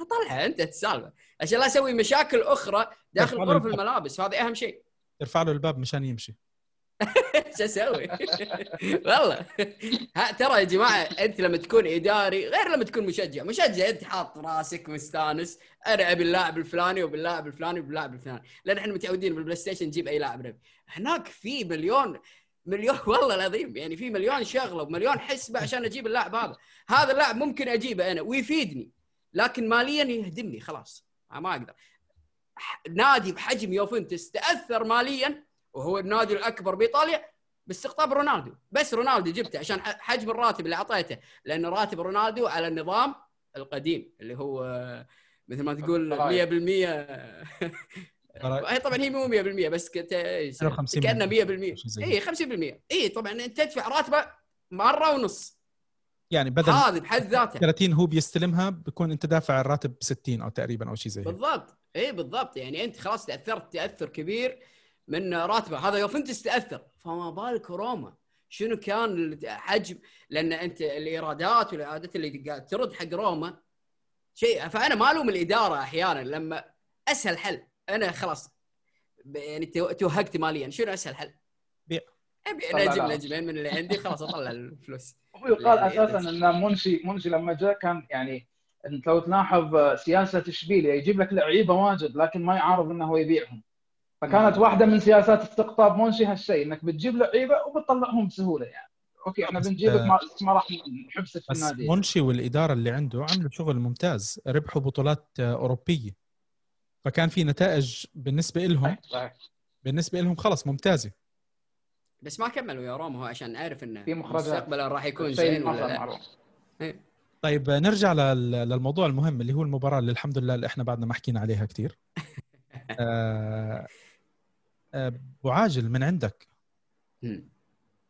اطلعها أنت السالفه عشان لا أسوي مشاكل أخرى داخل غرف. الملابس هذا أهم شيء. ارفع له الباب مشان يمشي. إيش أسوي؟ والله. ترى يا جماعة أنت لما تكون إداري غير لما تكون مشجع، مشجع أنت حاط راسك مستانس. أنا أبي اللاعب الفلاني وباللاعب الفلاني وباللاعب الفلاني، لأن إحنا متعودين بال PlayStation نجيب أي لاعب نبي. هناك في مليون مليون والله العظيم يعني في مليون شغلة ومليون حسبه عشان أجيب اللاعب هذا، هذا اللاعب ممكن أجيبه أنا ويفيدني لكن ماليا يهدمني خلاص. ما أقدر. نادي بحجم يوفنتوس تاثر ماليا وهو النادي الأكبر بإيطاليا باستقطاب رونالدو. بس رونالدو جبته عشان حجم الراتب اللي أعطيته لأن راتب رونالدو على النظام القديم اللي هو مثل ما تقول 100% هي طبعا هي مو 100% بس كت... 52% كانه 100% شيء زي اي 50% اي طبعا انت تدفع راتبه مرة ونص. يعني بدل هذه بحد ذاتها. 30 هو بيستلمها بكون أنت دافع الراتب 60 أو تقريبا أو شيء زي بالضبط. اي بالضبط. يعني أنت خلاص تأثرت تأثر كبير من راتبه. هذا يوفنتوس تاثر فما بالك روما. شنو كان حجم لأن أنت الإيرادات والايرادات اللي قاعد ترد حق روما شيء فأنا ما ألوم الإدارة أحيانا لما أسهل حل. أنا خلاص. يعني تو- توهقت ماليا. شنو اسهل حل؟ بيع. أبيع. نجم. نجمين من اللي عندي خلاص أطلع الفلوس. هو يقال يعني- أساسا إن منشي منشي لما جاء كان يعني أنت لو تلاحظ سياسة اشبيليا يجيب لك لعيبة واجد لكن ما يعارض إنه هو يبيعهم. فكانت. واحدة من سياسات استقطاب منشي هالشيء إنك بتجيب لعيبة وبتطلعهم بسهولة يعني. أوكي إحنا بنجيبك آه، ما, ما راح نحبسك في بس النادي. منشي والإدارة اللي عنده عملوا شغل ممتاز. ربحوا بطولات آه، أوروبية. فكان في نتائج بالنسبة لهم. بالنسبة لهم خلص ممتازة. بس ما كملوا يا روما هو عشان نعرف إنه في مخرجات. مستقبلا راح يكون زين ولا لا. معروف. طيب نرجع لل- للموضوع المهم اللي هو المباراة اللي الحمد لله اللي إحنا بعدنا ما حكينا عليها كثير آه، آه، أبو عاجل من عندك.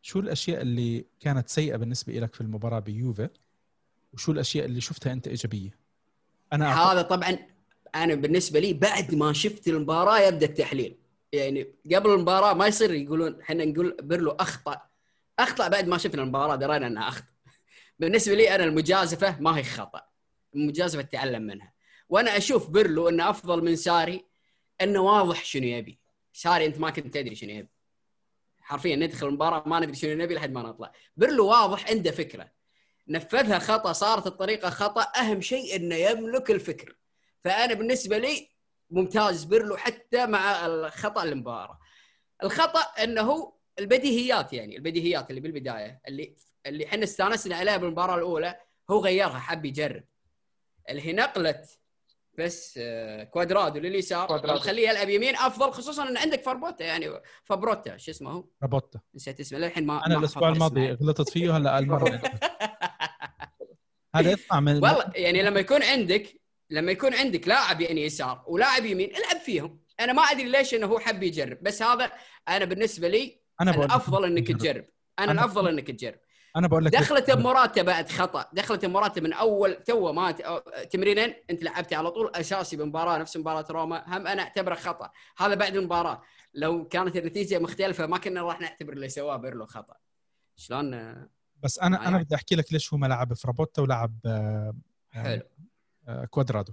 شو الأشياء اللي كانت سيئة بالنسبة لك في المباراة بيوفي؟ وشو الأشياء اللي شفتها أنت إيجابية؟ أنا هذا طبعا أنا بالنسبة لي بعد ما شفت المباراة يبدأ التحليل. يعني قبل المباراة ما يصير يقولون إحنا نقول بيرلو أخطأ. أخطأ بعد ما شفنا المباراة درينا إنه أخطأ. بالنسبة لي أنا المجازفة ما هي خطأ. المجازفة تتعلم منها. وأنا أشوف بيرلو إنه أفضل من ساري إنه واضح شنو يبي. ساري أنت ما كنت تدري شنو يبي. حرفيا ندخل المباراة ما ندري شنو نبي لحد ما نطلع. بيرلو واضح عنده فكرة. نفذها خطأ صارت الطريقة خطأ. أهم شيء إنه يملك الفكر. فأنا بالنسبة لي ممتاز بيرلو حتى مع الخطأ المباراة. الخطأ إنه البديهيات يعني البديهيات اللي بالبداية اللي اللي إحنا استانسنا عليها بالمباراة الأولى هو غيرها حب يجرب. اللي هي نقلة بس آه، كوادرادو لليسار. وخليه يلعب يمين أفضل خصوصا إن عندك فرابوتا يعني فرابوتا شو اسمه هو؟ فرابوتا نسيت اسمه للحين ما أنا ما الأسبوع الماضي. غلطت فيه هلا المره هذا يطلع من والله يعني لما يكون عندك لما يكون عندك لاعب يعني يسار ولاعب يمين العب فيهم. أنا ما أدري ليش إنه هو حب يجرب بس هذا أنا بالنسبة لي أنا الأفضل إنك تجرب. أنا أنا- الأفضل إنك تجرب. أنا بقول لك دخلت بمراته بعد خطأ. دخلت بمراته من أول تو ما تمرينين أنت لعبتي على طول أساسي بمباراة نفس مباراة روما. هم أنا أعتبره خطأ. هذا بعد المباراة. لو كانت النتيجة مختلفة ما كنا راح نعتبر اللي سواه بيرلو خطأ. شلون؟ بس أنا أنا يعني. بدي أحكي لك ليش هو ما لعب فرابوتا ولعب آه، حلو. كوادرادو.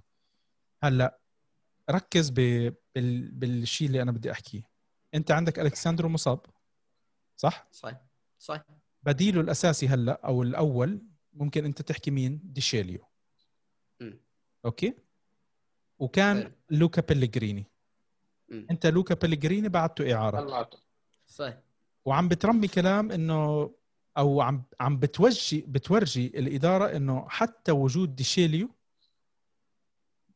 هلا ركز ب- بال... بالشيء اللي أنا بدي أحكيه. أنت عندك الكساندرو مصاب صح؟ صح صح بديله الأساسي هلا أو الأول ممكن أنت تحكي مين؟ ديشيليو. مم. أوكي؟ وكان حلو. لوكا بيليجريني مم. أنت لوكا بيليجريني بعته إعارة. طلعته صح وعم بترمي كلام إنه أو عم عم بتوجي بتورجي الإدارة إنه حتى وجود ديشيليو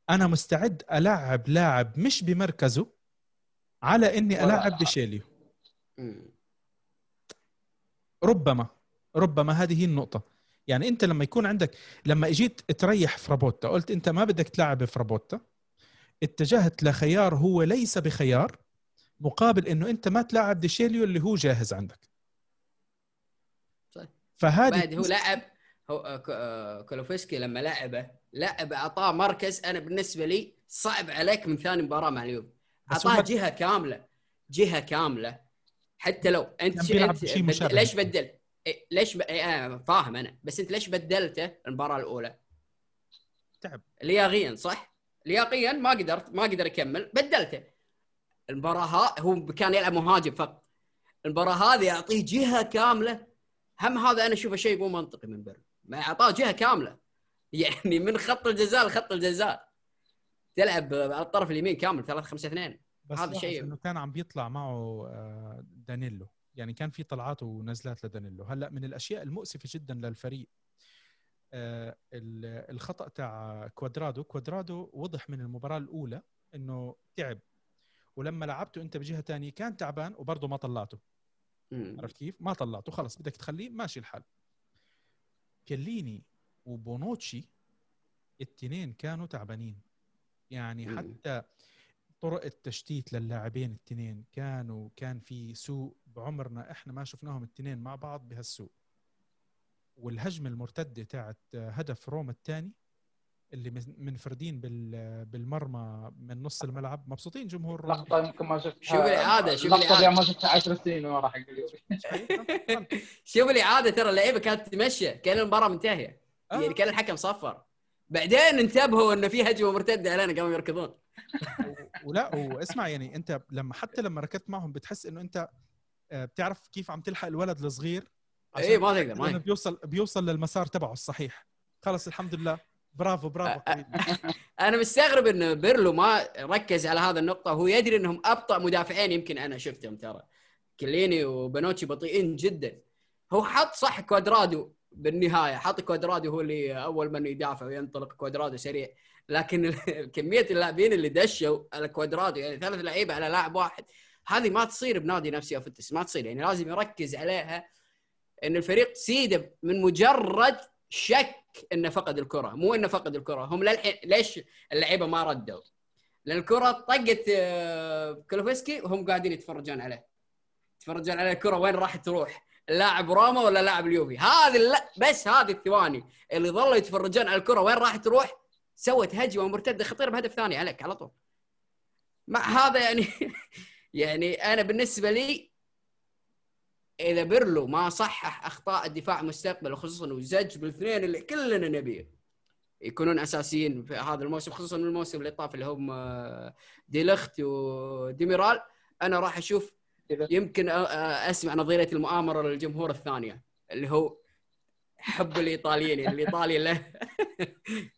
أنا مستعد ألعب لاعب مش بمركزه على إني ديشيليو مم. ربما ربما هذه هي النقطة يعني أنت لما يكون عندك لما إجيت تريح فرابوتا قلت أنت ما بدك تلعب فرابوتا اتجهت لخيار هو ليس بخيار مقابل إنه أنت ما تلعب ديشيليو اللي هو جاهز عندك صح. فهذه هو آه، كولوسيفسكي لما لعبه لعب أعطاه مركز. أنا بالنسبة لي صعب عليك من ثاني مباراة مع اليوم أعطاه جهة كاملة جهة كاملة. حتى لو أنت كان بيلعب أنت بشيء بد- مشابه. ليش بدلت؟ إيه، ليش ب... إيه، أنا فاهم أنا. بس أنت ليش بدلته المباراة الأولى؟ تعب. لياقيا صح؟ لياقيا ما قدرت ما قدر يكمل. بدلته. المباراة ها هو كان يلعب مهاجم فقط. المباراة هذه يعطيه جهة كاملة. هم هذا أنا أشوفه شيء مو منطقي من بيرن ما أعطاه جهة كاملة. يعني من خط الجزاء لخط الجزاء. تلعب على الطرف اليمين كامل 3 5 2 بس هذا شيء- إنه كان عم بيطلع معه آه، دانيلو. يعني كان في طلعات ونزلات لدانيلو. هلأ من الأشياء المؤسفة جدا للفريق آه، ال- الخطأ تاع كوادرادو. كوادرادو وضح من المباراة الأولى إنه تعب. ولما لعبته أنت بجهة تانية كان تعبان وبرضه ما طلعته. عرفت كيف؟ ما طلعته. خلص بدك تخليه ماشي الحال. كليني وبونوتشي التنين كانوا تعبانين. يعني. حتى طرق التشتيت للاعبين التنين كانوا كان في سوء. بعمرنا إحنا ما شفناهم التنين مع بعض بهالسوء. والهجمة المرتدة تاعت هدف روما الثاني اللي من- منفردين بال- بالمرمى من نص الملعب مبسوطين جمهور لقطة يمكن ما شفتها شوف الإعادة، شوف. اللي ما شفتها 10 سنين ورا حق اليوفي. شوف الاعاده ترى اللعيبة كانت تمشي كأن المباراة منتهية. آه. يعني كأن الحكم صفر. بعدين انتبهوا إنه في هجمة مرتدة علينا قاموا يركضون. ولا واسمع يعني أنت لما حتى لما ركضت معهم بتحس إنه أنت آه، بتعرف كيف عم تلحق الولد الصغير؟ عشان اي ما تقدر ما. بيوصل بيوصل للمسار تبعه الصحيح. خلص الحمد لله. برافو برافو. أنا مستغرب إن بيرلو ما ركز على هذا النقطة. هو يدري إنهم أبطأ مدافعين يمكن أنا شفتهم ترى. كليني وبنوتشي بطيئين جدا. هو حط صح كوادرادو بالنهاية. حط كوادرادو هو اللي أول من يدافع وينطلق كوادرادو سريع. لكن كمية اللاعبين اللي دشوا على كوادرادو يعني ثلاث لعيبة على لاعب واحد هذه ما تصير بنادي نفس يوفنتوس ما تصير. يعني لازم يركز عليها. إن الفريق سيده من مجرد شك إنه فقد الكرة مو إنه فقد الكرة هم للحين ليش اللعيبة ما ردوا؟ لأن الكرة طقت آه، كولوسيفسكي وهم قاعدين يتفرجون عليه. يتفرجون على الكرة وين راح تروح؟ لاعب روما ولا لاعب اليوفي؟ هذه لا بس هذه الثواني اللي ظلوا يتفرجون على الكرة وين راح تروح؟ سوت هجمة مرتدة خطيرة بهدف ثاني عليك على طول. مع هذا يعني يعني أنا بالنسبة لي إذا بيرلو ما صحح أخطاء الدفاع مستقبل وخصوصا وزج بالاثنين اللي كلنا نبيه. يكونون أساسيين في هذا الموسم خصوصا الموسم اللي طاف اللي هم آه، ديلخت وديميرال. أنا راح أشوف يمكن أ- أ- أسمع نظرية المؤامرة للجمهور الثانية اللي هو حب الإيطاليين يعني الإيطالي له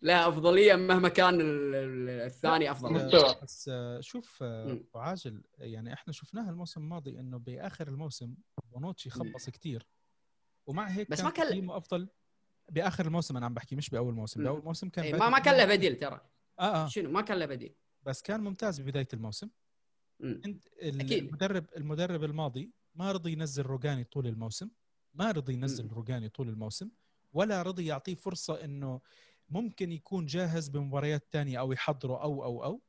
له أفضلية مهما كان ال- ال- الثاني أفضل. مستوى. بس آه، شوف آه،. وعاجل يعني إحنا شفناها الموسم الماضي إنه بآخر الموسم بونوتشي خبص كتير. ومع هيك بس كان ما كان- تقييمه أفضل بآخر الموسم أنا عم بحكي مش بأول موسم. بأول موسم كان إيه، ما ما كان له بديل ترى. آه آه. شنو؟ ما كان له بديل. بس كان ممتاز ببداية الموسم. إنت. المدرب المدرب الماضي ما رضي ينزل روجاني طول الموسم. ما رضي ينزل. روجاني طول الموسم ولا رضي يعطيه فرصة إنه ممكن يكون جاهز بمباريات تانية أو يحضره أو أو أو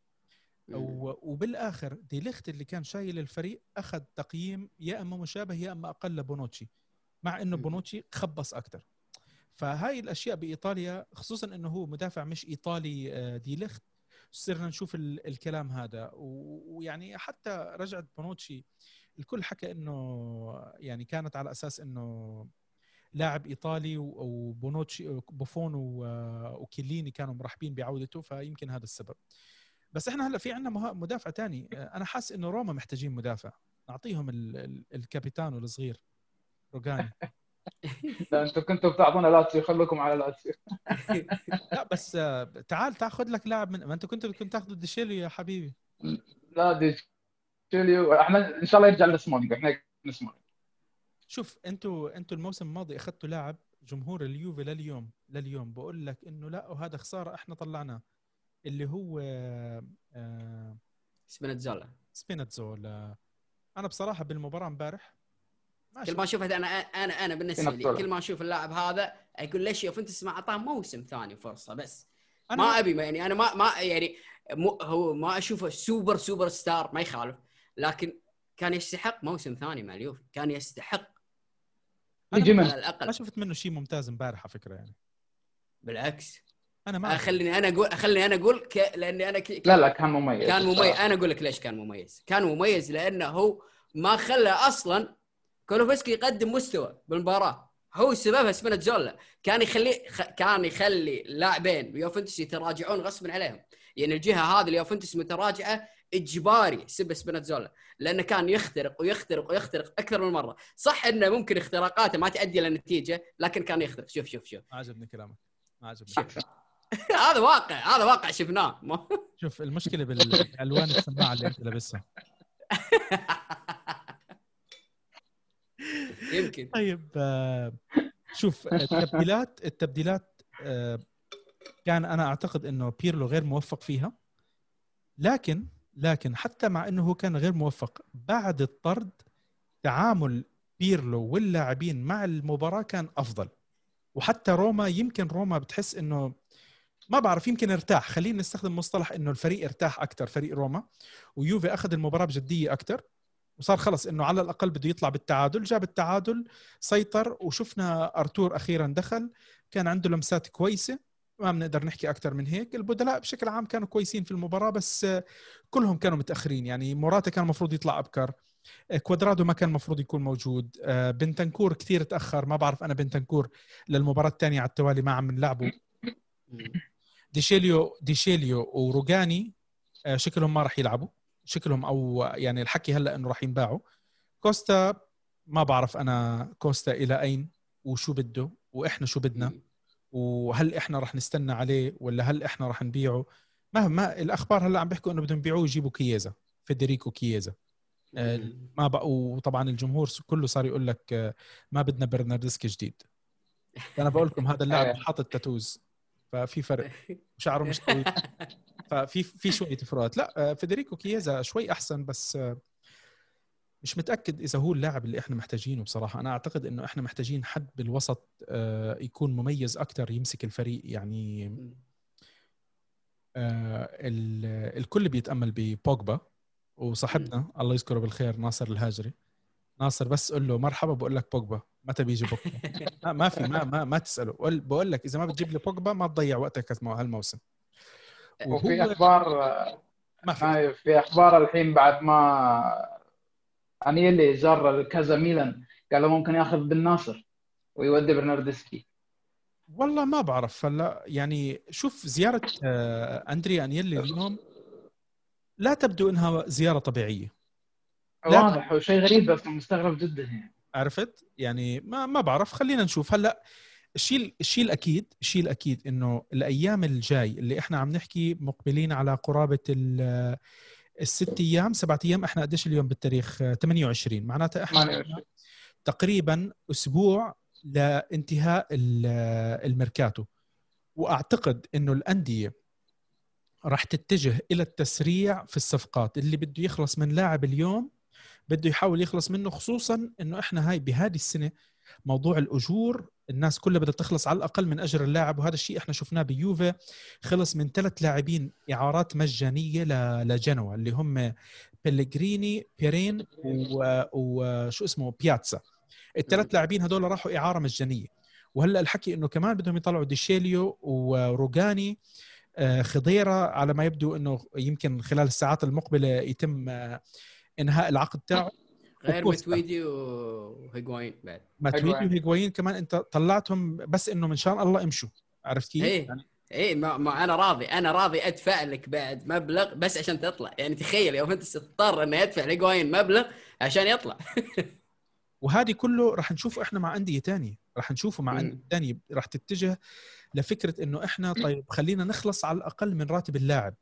وبالآخر دي ليخت اللي كان شايل الفريق أخذ تقييم يا إما مشابه يا إما أقل لبونوتشي مع إنه. بونوتشي خبص أكثر فهاي الأشياء بإيطاليا خصوصا إنه هو مدافع مش إيطالي آه، دي ليخت صرنا نشوف ال- الكلام هذا ويعني حتى رجعت بونوتشي الكل حكى إنه يعني كانت على أساس إنه لاعب إيطالي وبونوتشي بوفون وكيليني كانوا مرحبين بعودته فيمكن هذا السبب. بس إحنا هلأ في عندنا مدافع تاني. أنا حاسس إنه روما محتاجين مدافع. نعطيهم ال- ال- ال capitano الصغير روجاني. لا أنتم كنتوا بتعطونا لاتسيو. خلوكم على لاتسيو. لا بس آه، تعال تاخذ لك لاعب من ما انت كنت كنت تاخذ ديشيليو يا حبيبي. لا إحنا إن شاء الله يرجع لسمونيك إحنا نسمونيك شوف أنتوا أنتوا الموسم الماضي أخذتوا لاعب جمهور اليوفي لليوم لليوم. بقول لك إنه لا وهذا خسارة إحنا طلعناه اللي هو آه، آه، سبنتزولا سبينتزول آه، أنا بصراحة بالمباراة امبارح ما كل ما أشوف أنا أنا أنا بالنسبة لي كل ما أشوف اللاعب هذا أقول ليش يوفنتوس ما أعطاه موسم ثاني فرصة بس. أنا ما أبي يعني أنا ما ما يعني مو هو ما أشوفه super super star ما يخالف. لكن كان يستحق موسم ثاني مع اليوفي. كان يستحق. على الأقل. ما شفت منه شيء ممتاز امبارح على فكرة يعني. بالعكس. أنا ما خليني أنا أقول خليني أنا أقول ك... لأني أنا ك... لا لا كان مميز. كان مميز. أنا أقول لك ليش كان مميز. كان مميز لأنه هو ما خلى أصلا كولوفسكي يقدم مستوى بالمباراة. هو سببها سبينتزولا كان يخلي خ... كان يخلي اللاعبين يوفنتوس يتراجعون غصبا عليهم. يعني الجهة هذه اليوفنتوس متراجعة إجباري سب سبينتزولا لأنه كان يخترق ويخترق ويخترق أكثر من مرة. صح إنه ممكن اختراقاته ما تؤدي إلى نتيجه لكن كان يخترق. شوف شوف شوف. عجبني كلامك. عجبني هذا واقع هذا واقع شفناه. شوف المشكلة بالالوان السماعة اللي أنت لابسها. يمكن. طيب آه، شوف التبديلات التبديلات آه، كان أنا أعتقد إنه بيرلو غير موفق فيها لكن لكن حتى مع إنه كان غير موفق بعد الطرد تعامل بيرلو واللاعبين مع المباراة كان أفضل. وحتى روما يمكن روما بتحس إنه ما بعرف يمكن ارتاح. خلينا نستخدم مصطلح إنه الفريق ارتاح أكثر فريق روما. ويوفي أخذ المباراة بجدية أكثر وصار خلص إنه على الأقل بده يطلع بالتعادل. جاب التعادل سيطر وشفنا أرتور أخيرا دخل. كان عنده لمسات كويسة. ما بنقدر نحكي أكثر من هيك. البدلاء بشكل عام كانوا كويسين في المباراة بس كلهم كانوا متأخرين. يعني موراتا كان المفروض يطلع أبكر كوادرادو ما كان المفروض يكون موجود بنتنكور كثير تأخر. ما بعرف أنا بنتنكور للمباراة الثانية على التوالي ما عم نلعبه. ديشيليو ديشيليو وروجاني شكلهم ما راح يلعبوا. شكلهم أو يعني الحكي هلأ إنه راح ينباعوا. كوستا ما بعرف أنا كوستا إلى أين وشو بده وإحنا شو بدنا. وهل إحنا راح نستنى عليه ولا هل إحنا راح نبيعه؟ ما ما الأخبار هلأ عم بيحكوا إنه بدهم يبيعوه يجيبوا كييزا فيدريكو كييزا. آه، ما بقى وطبعا الجمهور كله صار يقول لك آه، ما بدنا برناردسكي جديد. أنا بقول لكم هذا اللاعب آه. حاطط تاتوز ففي فرق. شعره مش قوي. ففي في شوية فروقات. لا فيدريكو كييزا شوي أحسن بس مش متأكد إذا هو اللاعب اللي إحنا محتاجينه بصراحة. أنا أعتقد إنه إحنا محتاجين حد بالوسط آه، يكون مميز أكثر يمسك الفريق يعني آه، الكل بيتأمل ببوجبا وصاحبنا. الله يذكره بالخير ناصر الهاجري. ناصر بس قول له مرحبا بقول لك بوجبا. متى بيجي بوجبا؟ ما في ما ما, ما تسأله. بقول لك إذا ما بتجيب لي بوجبا ما تضيع وقتك هالموسم. وفي أخبار ما في. في أخبار الحين بعد ما انيلي زار كذا ميلان قال ممكن ياخذ بن ناصر ويودي برناردسكي. والله ما بعرف. هلا يعني شوف زيارة آه، اندريا انيلي اليوم لا تبدو إنها زيارة طبيعية. واضح وشيء غريب بس مستغرب جدا يعني. عرفت؟ يعني ما ما بعرف. خلينا نشوف. هلا الشيء الشيء الأكيد الشيء الأكيد إنه الأيام الجاي اللي إحنا عم نحكي مقبلين على قرابة الست أيام سبعة أيام إحنا قديش اليوم بالتاريخ؟ 28 معناتها إحنا 28. تقريبا أسبوع لانتهاء الميركاتو. وأعتقد إنه الأندية راح تتجه إلى التسريع في الصفقات. اللي بده يخلص من لاعب اليوم بده يحاول يخلص منه خصوصا إنه إحنا هاي بهذه السنة موضوع الأجور الناس كلها بدها تخلص على الأقل من أجر اللاعب وهذا الشيء إحنا شفناه بيوفي خلص من ثلاث لاعبين إعارات مجانية لجنوا اللي هم بيلغريني بيرين وشو اسمه؟ بياتسا الثلاث لاعبين هذول راحوا إعارة مجانية. وهلأ الحكي إنه كمان بدهم يطلعوا ديشيليو وروجاني آه، خضيرة على ما يبدو إنه يمكن خلال الساعات المقبلة يتم آه، إنهاء العقد تاعه. غير متويدي وهيغوين بعد. متويدي وهيغوين كمان انت طلعتهم بس انه من شان الله امشوا. عرفت كيف؟ إيه. يعني إيه ما, ما أنا راضي. أنا راضي أدفع لك بعد مبلغ بس عشان تطلع. يعني تخيل يوم أنت تضطر انه يدفع لهيغوين مبلغ عشان يطلع. وهذه كله راح نشوفه إحنا مع أندية ثانية راح نشوفه مع أندية ثانية راح تتجه لفكرة إنه إحنا طيب خلينا نخلص على الأقل من راتب اللاعب.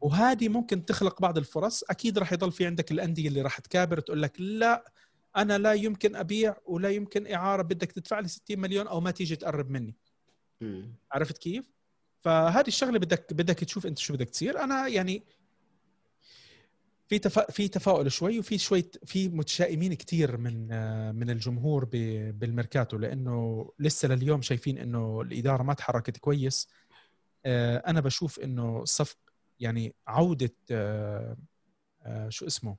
وهذه ممكن تخلق بعض الفرص. أكيد راح يضل في عندك الأندية اللي راح تكابر تقول لك لا أنا لا يمكن أبيع ولا يمكن إعارة بدك تدفع لي 60 مليون أو ما تيجي تقرب مني. عرفت كيف؟ فهذه الشغلة بدك بدك تشوف أنت شو بدك تصير. أنا يعني في تفا... في تفاؤل شوي وفي شوي في متشائمين كثير من من الجمهور ب... بالميركاتو لأنه لسه لليوم شايفين إنه الإدارة ما تحركت كويس. آه، أنا بشوف إنه صف يعني عودة آه، شو اسمه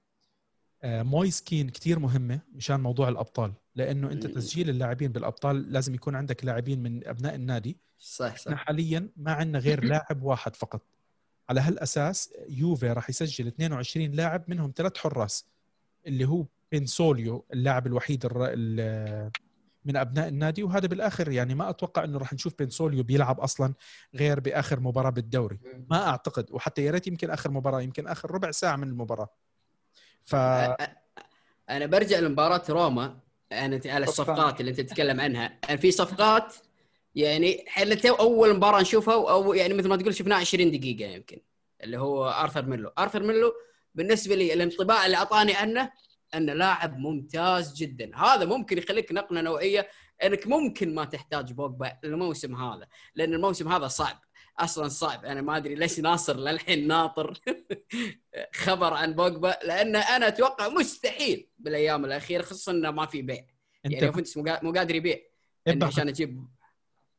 مويسكين كثير مهمة مشان موضوع الأبطال لأنه أنت تسجيل اللاعبين بالأبطال لازم يكون عندك لاعبين من أبناء النادي. صح صح. حاليا ما عندنا غير لاعب واحد فقط. على هالأساس يوفي راح يسجل 22 لاعب منهم ثلاث حراس اللي هو بنسوليو اللاعب الوحيد من أبناء النادي وهذا بالآخر يعني ما أتوقع إنه راح نشوف بنسوليو بيلعب أصلا غير بآخر مباراة بالدوري. ما أعتقد وحتى يا ريت يمكن آخر مباراة يمكن آخر ربع ساعة من المباراة. ف أنا برجع لمباراة روما أنا على الصفقات اللي أنت تتكلم عنها. يعني في صفقات يعني تو أول مباراة نشوفها أو يعني مثل ما تقول شفناها 20 دقيقة يمكن اللي هو آرثر ميلو. آرثر ميلو بالنسبة لي الانطباع اللي أعطاني عنه انه لاعب ممتاز جدا. هذا ممكن يخليك نقلة نوعية أنك ممكن ما تحتاج بوجبا الموسم هذا لأن الموسم هذا صعب أصلا صعب. أنا ما أدري ليش ناصر للحين ناطر خبر عن بوجبا لأن أنا أتوقع مستحيل بالأيام الأخيرة خصوصا إنه ما في بيع. يعني يوفنتوس مو قا- مو قادر يبيع عشان أجيب.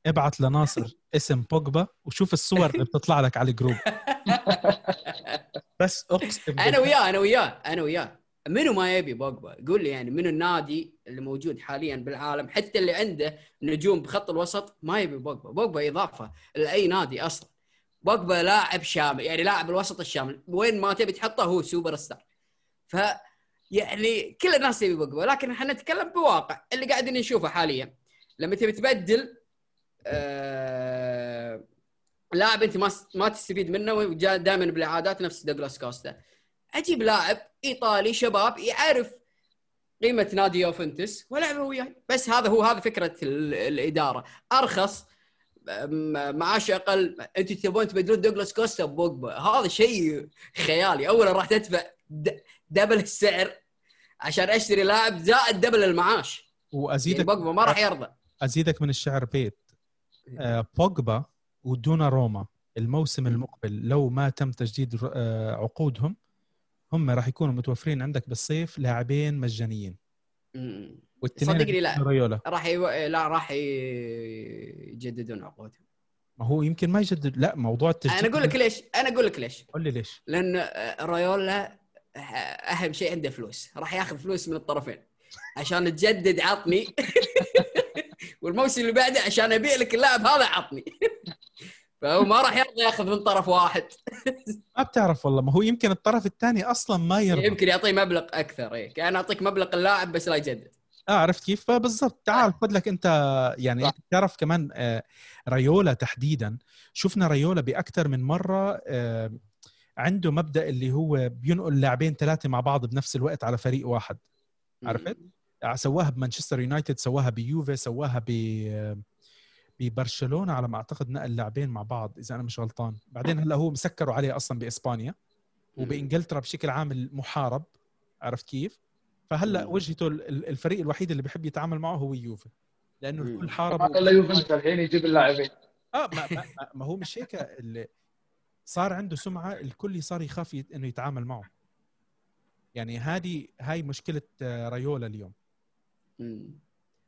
ابعت لناصر اسم بوجبا وشوف الصور اللي بتطلع لك على ال group. بس أقسم أنا. وياه أنا وياه أنا وياه. منو ما يبي بوجبا؟ قول لي يعني منو النادي اللي موجود حاليا بالعالم؟ حتى اللي عنده نجوم بخط الوسط ما يبي بوجبا. بوجبا إضافة لأي نادي أصلا. بوجبا لاعب شامل يعني لاعب الوسط الشامل. وين ما تبي تحطه هو سوبر ستار. ف يعني كل الناس تبي بوجبا. لكن إحنا نتكلم بواقع. اللي قاعدين نشوفه حاليا لما تبي تبدل آه لاعب أنت ما ما تستفيد منه وجاء دائما بالعيادات نفس دوغلاس كوستا. أجيب لاعب إيطالي شباب يعرف قيمة نادي يوفنتوس والعبه وياه بس هذا هو هذا فكرة ال- الإدارة. أرخص معاش أقل. أنتم تبون تبدلون دوغلاس كوستا بوجبا. هذا شيء خيالي. اولا راح تدفع double السعر عشان أشتري لاعب زائد double المعاش. يعني وأزيدك بوجبا ما راح يرضى. أزيدك من الشعر بيت. آه، بوجبا ودوناروما. الموسم المقبل لو ما تم تجديد آه، عقودهم هم راح يكونوا متوفرين عندك بالصيف لاعبين مجانيين. والتنين صدقني لا. رايولا. راح يو... لا راح يجددون عقودهم. ما هو يمكن ما يجدد لا موضوع التجديد أنا أقول لك ليش. أنا أقول لك ليش. قول لي ليش. لأن رايولا آه، أهم شيء عنده فلوس. راح ياخذ فلوس من الطرفين. عشان تجدد عطني. والموسم اللي بعده عشان أبيع لك اللاعب هذا عطني. فهو ما راح يرضى ياخذ من طرف واحد. ما بتعرف والله ما هو يمكن الطرف الثاني أصلا ما يرضى. يمكن يعطيه مبلغ أكثر إيه. كان اعطيك مبلغ اللاعب بس لا يجدد. آه عرفت كيف؟ فبالضبط. تعال خذ لك أنت يعني. أنت بتعرف كمان آه، ريولا تحديدا. شفنا ريولا بأكثر من مرة آه، عنده مبدأ اللي هو بينقل لاعبين ثلاثة مع بعض بنفس الوقت على فريق واحد. عرفت؟ سواها بمانشستر يونايتد سواها بيوفي سواها ب ببرشلونة على ما أعتقد نقل لاعبين مع بعض إذا أنا مش غلطان بعدين هلأ هو مسكروا عليه أصلا بإسبانيا وبإنجلترا بشكل عام محارب عرفت كيف؟ فهلأ. وجهته ال- ال- الفريق الوحيد اللي بيحب يتعامل معه هو يوفي لأنه. الكل حارب ما الا يوفنتوس الحين يجيب اللاعبين آه ما, ما, ما- ما هو مش هيك اللي صار عنده سمعة الكل صار يخاف إنه يتعامل معه يعني هذه هاي مشكلة آه، ريولا اليوم.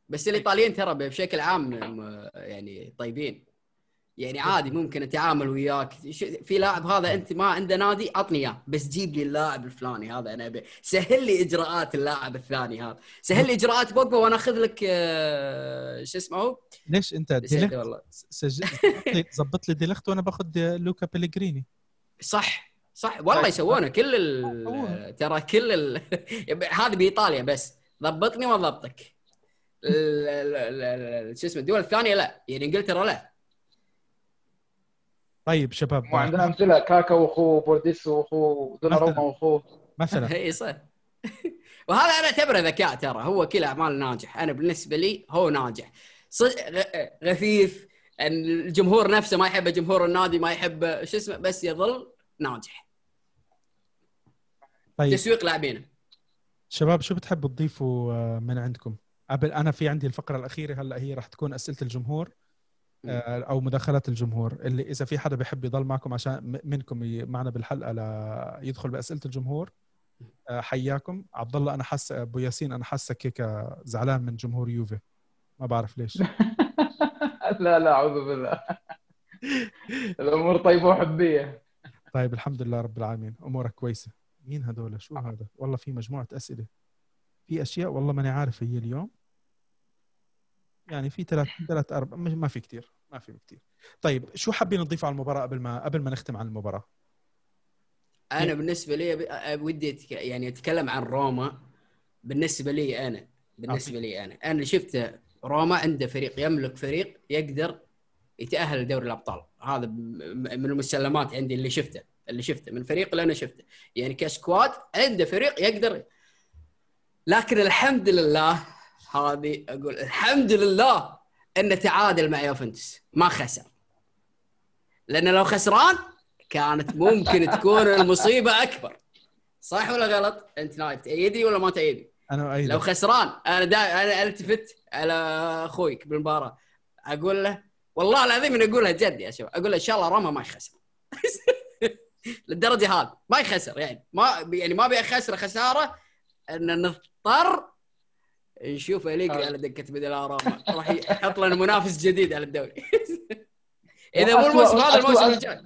بس الإيطاليين ترى بشكل عام يعني طيبين. يعني عادي ممكن أتعامل وياك. في لاعب هذا أنت ما عنده نادي عطني إياه. بس جيب لي اللاعب الفلاني هذا. أنا ابي سهل لي إجراءات اللاعب الثاني هذا. سهل لي إجراءات بوجبا وأنا أخذ لك آه، شو اسمه؟ هو ليش أنت ديليخت؟ والله. سج... زبط لي- ديليخت وأنا باخذ لوكا بيليجريني صح. صح. والله يسوونه. كل. ال... ترى كل ال... هذه بإيطاليا بس. ضبطني وضبطك. شو اسمه الدول الثانية لا يعني إنجلترا لا. طيب شباب وعندنا أمثلة كاكا واخوه بورديس واخوه دوناروما. واخوه مثلا. إي صح. وهذا أنا أعتبره ذكاء ترى هو كل أعمال ناجح. أنا بالنسبة لي هو ناجح. ص- غ- غثيث إن الجمهور نفسه ما يحب جمهور النادي ما يحب شو اسمه بس يظل ناجح. طيب. تسويق لاعبينه. شباب شو بتحبوا تضيفوا آه، من عندكم؟ قبل أنا في عندي الفقرة الأخيرة هلأ هي راح تكون أسئلة الجمهور آه، أو مداخلات الجمهور. اللي إذا في حدا بيحب يضل معكم عشان منكم معنا بالحلقة لا يدخل بأسئلة الجمهور آه، حياكم. عبد الله أنا حاسه أبو ياسين أنا حاسك هيك زعلان من جمهور يوفي. ما بعرف ليش. لا لا أعوذ بالله. الأمور طيبة وحبية. طيب الحمد لله رب العالمين. أمورك كويسة. مين هذول شو هذا؟ والله في مجموعة أسئلة. في أشياء والله ماني عارف هي اليوم. يعني في ثلاث ثلاث أربع ما في كثير ما في كثير طيب شو حابين نضيف على المباراة قبل ما قبل ما نختم عن المباراة؟ أنا بالنسبة لي ودي أتك... يعني أتكلم عن روما. بالنسبة لي أنا بالنسبة لي أنا. أنا اللي شفته روما عنده فريق يملك فريق يقدر يتأهل لدوري الأبطال. هذا من المسلمات عندي اللي شفته اللي شفته من الفريق اللي أنا شفته. يعني كسكواد عنده فريق يقدر لكن الحمد لله هذه أقول الحمد لله انه تعادل مع يوفنتوس. ما خسر. لأن لو خسران كانت ممكن تكون المصيبة أكبر. صح ولا غلط؟ أنت نايف تأيدي ولا ما تأيدي؟ أنا أيضا لو خسران أنا دا أنا التفت على أخويك بالمباراة. أقول له والله العظيم إني أقولها جد يا شباب. أقول له إن شاء الله روما ما يخسر. للدرجة هذه. ما يخسر يعني. ما يعني ما ابي اخسر خسارة أن نضطر نشوف أليجري على دكة بدل روما راح يحط لنا منافس جديد على الدوري. إذا مو الموسم هذا الموسم الجاي.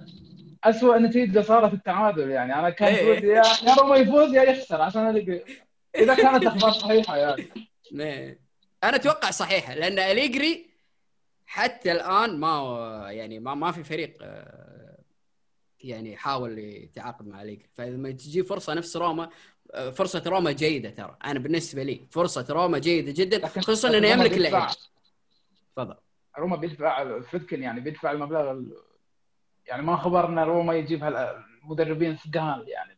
اسوء نتيجة صارت التعادل يعني. أنا كان إيه. ودي يا يا روما يفوز يا يخسر. عشان القى إذا كانت أخبار صحيحة يعني أنا أتوقع صحيحة لأن أليجري حتى الآن ما يعني ما ما في فريق آه، يعني حاول يتعاقد مع أليجري. فإذا ما تجي فرصة نفس روما فرصة روما جيدة ترى. أنا بالنسبة لي فرصة روما جيدة جدا خصوصا إنه يملك اللعيبه تفضل. روما بيدفع فدكن يعني بيدفع المبلغ ال- يعني ما خبرنا روما يجيب هالمدربين ثقال يعني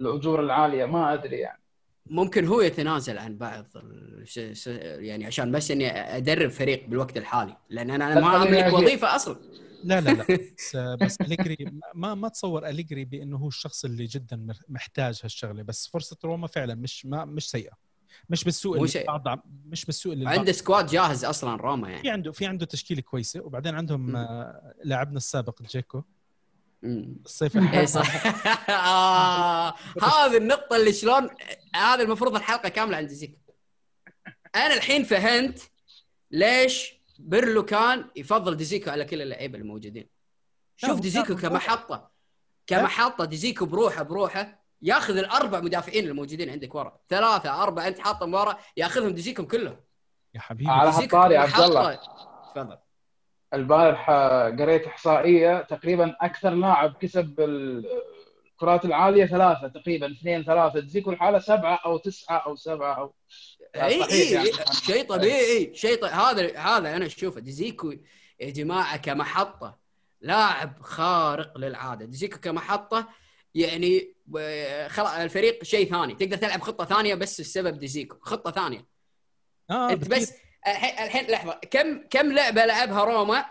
الأجور العالية ما أدري يعني. ممكن هو يتنازل عن بعض يعني عشان بس إني أدرب فريق بالوقت الحالي لأن أنا ما أملك. وظيفة أصلا. لا لا لا. بس بس أليجري ما ما تصور أليجري بأنه هو الشخص اللي جدا محتاج هالشغلة. بس فرصة روما فعلا مش ما مش سيئة. مش بالسوء اللي سيئة. بعض مش بالسوء اللي عنده squad جاهز أصلا روما يعني. في عنده في عنده تشكيلة كويسة وبعدين عندهم. آه، لاعبنا السابق جيكو. الصيف اي صح. آه، هذه النقطة اللي شلون هذا المفروض الحلقة كاملة عن دزيكو أنا الحين فهمت ليش بيرلو كان يفضل دزيكو على كل اللعيبة الموجودين. شوف دزيكو كمحطة كمحطة دزيكو بروحه بروحه ياخذ الأربع مدافعين الموجودين عندك ورا. ثلاثة أربعة أنت حاطهم ورا ياخذهم دزيكو كلهم. يا حبيبي. على دزيكو هالطاري يا عبد الله. تفضل. البارح آه، قريت إحصائية تقريبا أكثر لاعب كسب ال- الكرات العالية ثلاثة تقريبا اثنين ثلاثة. دزيكو لحاله سبعة أو تسعة أو سبعة أو اي صحيح اي يعني. شيء طبيعي شيء طبيعي. هذا هذا أنا أشوفه. دزيكو يا جماعة كمحطة لاعب خارق للعادة. دزيكو كمحطة يعني خلاص الفريق شيء ثاني. تقدر تلعب خطة ثانية بس السبب دزيكو. خطة ثانية. آه أنت. بس الحين الحين لحظة. كم كم لعبة لعبها روما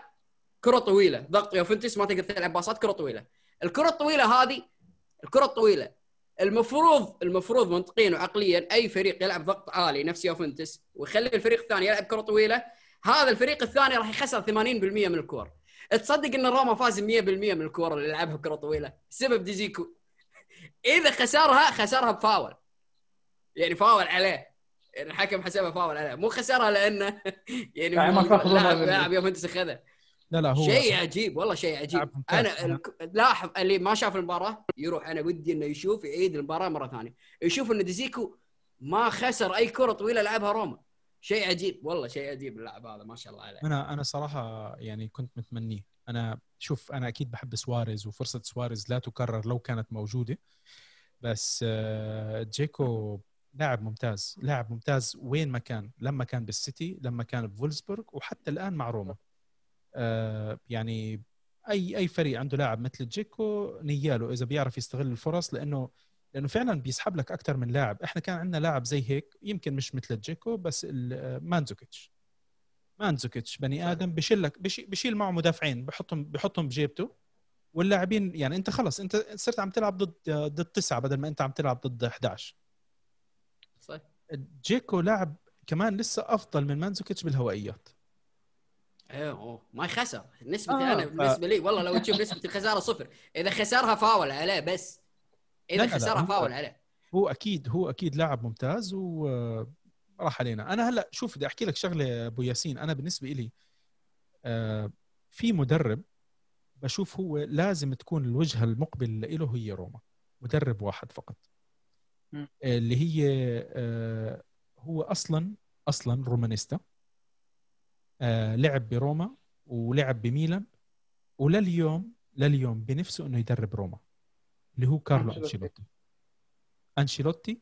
كرة طويلة؟ ضغط يوفنتوس ما تقدر تلعب باصات كرة طويلة. الكرة الطويلة هذه الكرة الطويلة المفروض المفروض منطقيا وعقليا أي فريق يلعب ضغط عالي نفس يوفنتوس ويخلي الفريق الثاني يلعب كرة طويلة هذا الفريق الثاني راح يخسر 80% من الكور. تصدق إن روما فاز 100% من الكور اللي لعبها كرة طويلة سبب دزيكو إذا خسرها خسرها بفاول. يعني فاول عليه. يعني الحكم حسبها فاول عليه. مو خسرها لأنه يعني يعني لاعب يوفنتوس أخذها. لا لا هو شيء عجيب والله شيء عجيب. أنا الك- لاحظ اللي ما شاف المباراة يروح أنا ودي إنه يشوف يعيد المباراة مرة ثانية. يشوف إن دزيكو ما خسر أي كرة طويلة لعبها روما. شيء عجيب والله شيء عجيب اللاعب هذا ما شاء الله عليه. أنا أنا صراحة يعني كنت متمنيه أنا شوف أنا أكيد بحب سواريز وفرصة سواريز لا تكرر لو كانت موجودة. بس آه، جيكو لاعب ممتاز لاعب ممتاز وين ما كان. لما كان بالسيتي لما كان بفولسبورغ وحتى الآن مع روما. يعني أي أي فريق عنده لاعب مثل جيكو نياله إذا بيعرف يستغل الفرص لأنه لأنه فعلا بيسحب لك أكثر من لاعب. إحنا كان عندنا لاعب زي هيك يمكن مش مثل جيكو بس آه، مانزوكيتش. مانزوكيتش بني آدم بشيل لك بشي- بشيل معه مدافعين بحطهم بحطهم بجيبته واللاعبين يعني أنت خلص أنت صرت عم تلعب ضد ضد تسعة بدل ما أنت عم تلعب ضد 11 صح جيكو لاعب كمان لسه أفضل من مانزوكيتش بالهوائيات. أوه. ما يخسر نسبة آه، أنا بالنسبة لي والله لو تشوف نسبة الخسارة صفر. إذا خسرها فاول عليه بس. إذا خسرها فاول عليه. هو أكيد هو أكيد لاعب ممتاز وراح علينا. أنا هلأ شوف بدي أحكي لك شغلة أبو ياسين. أنا بالنسبة لي آه، في مدرب بشوف هو لازم تكون الوجهة المقبل له هي روما. مدرب واحد فقط. اللي هي آه، هو أصلا أصلا رومانيستا. آه، لعب بروما ولعب بميلان ولليوم لليوم بنفسه إنه يدرب روما اللي هو كارلو. أنشيلوتي. أنشيلوتي.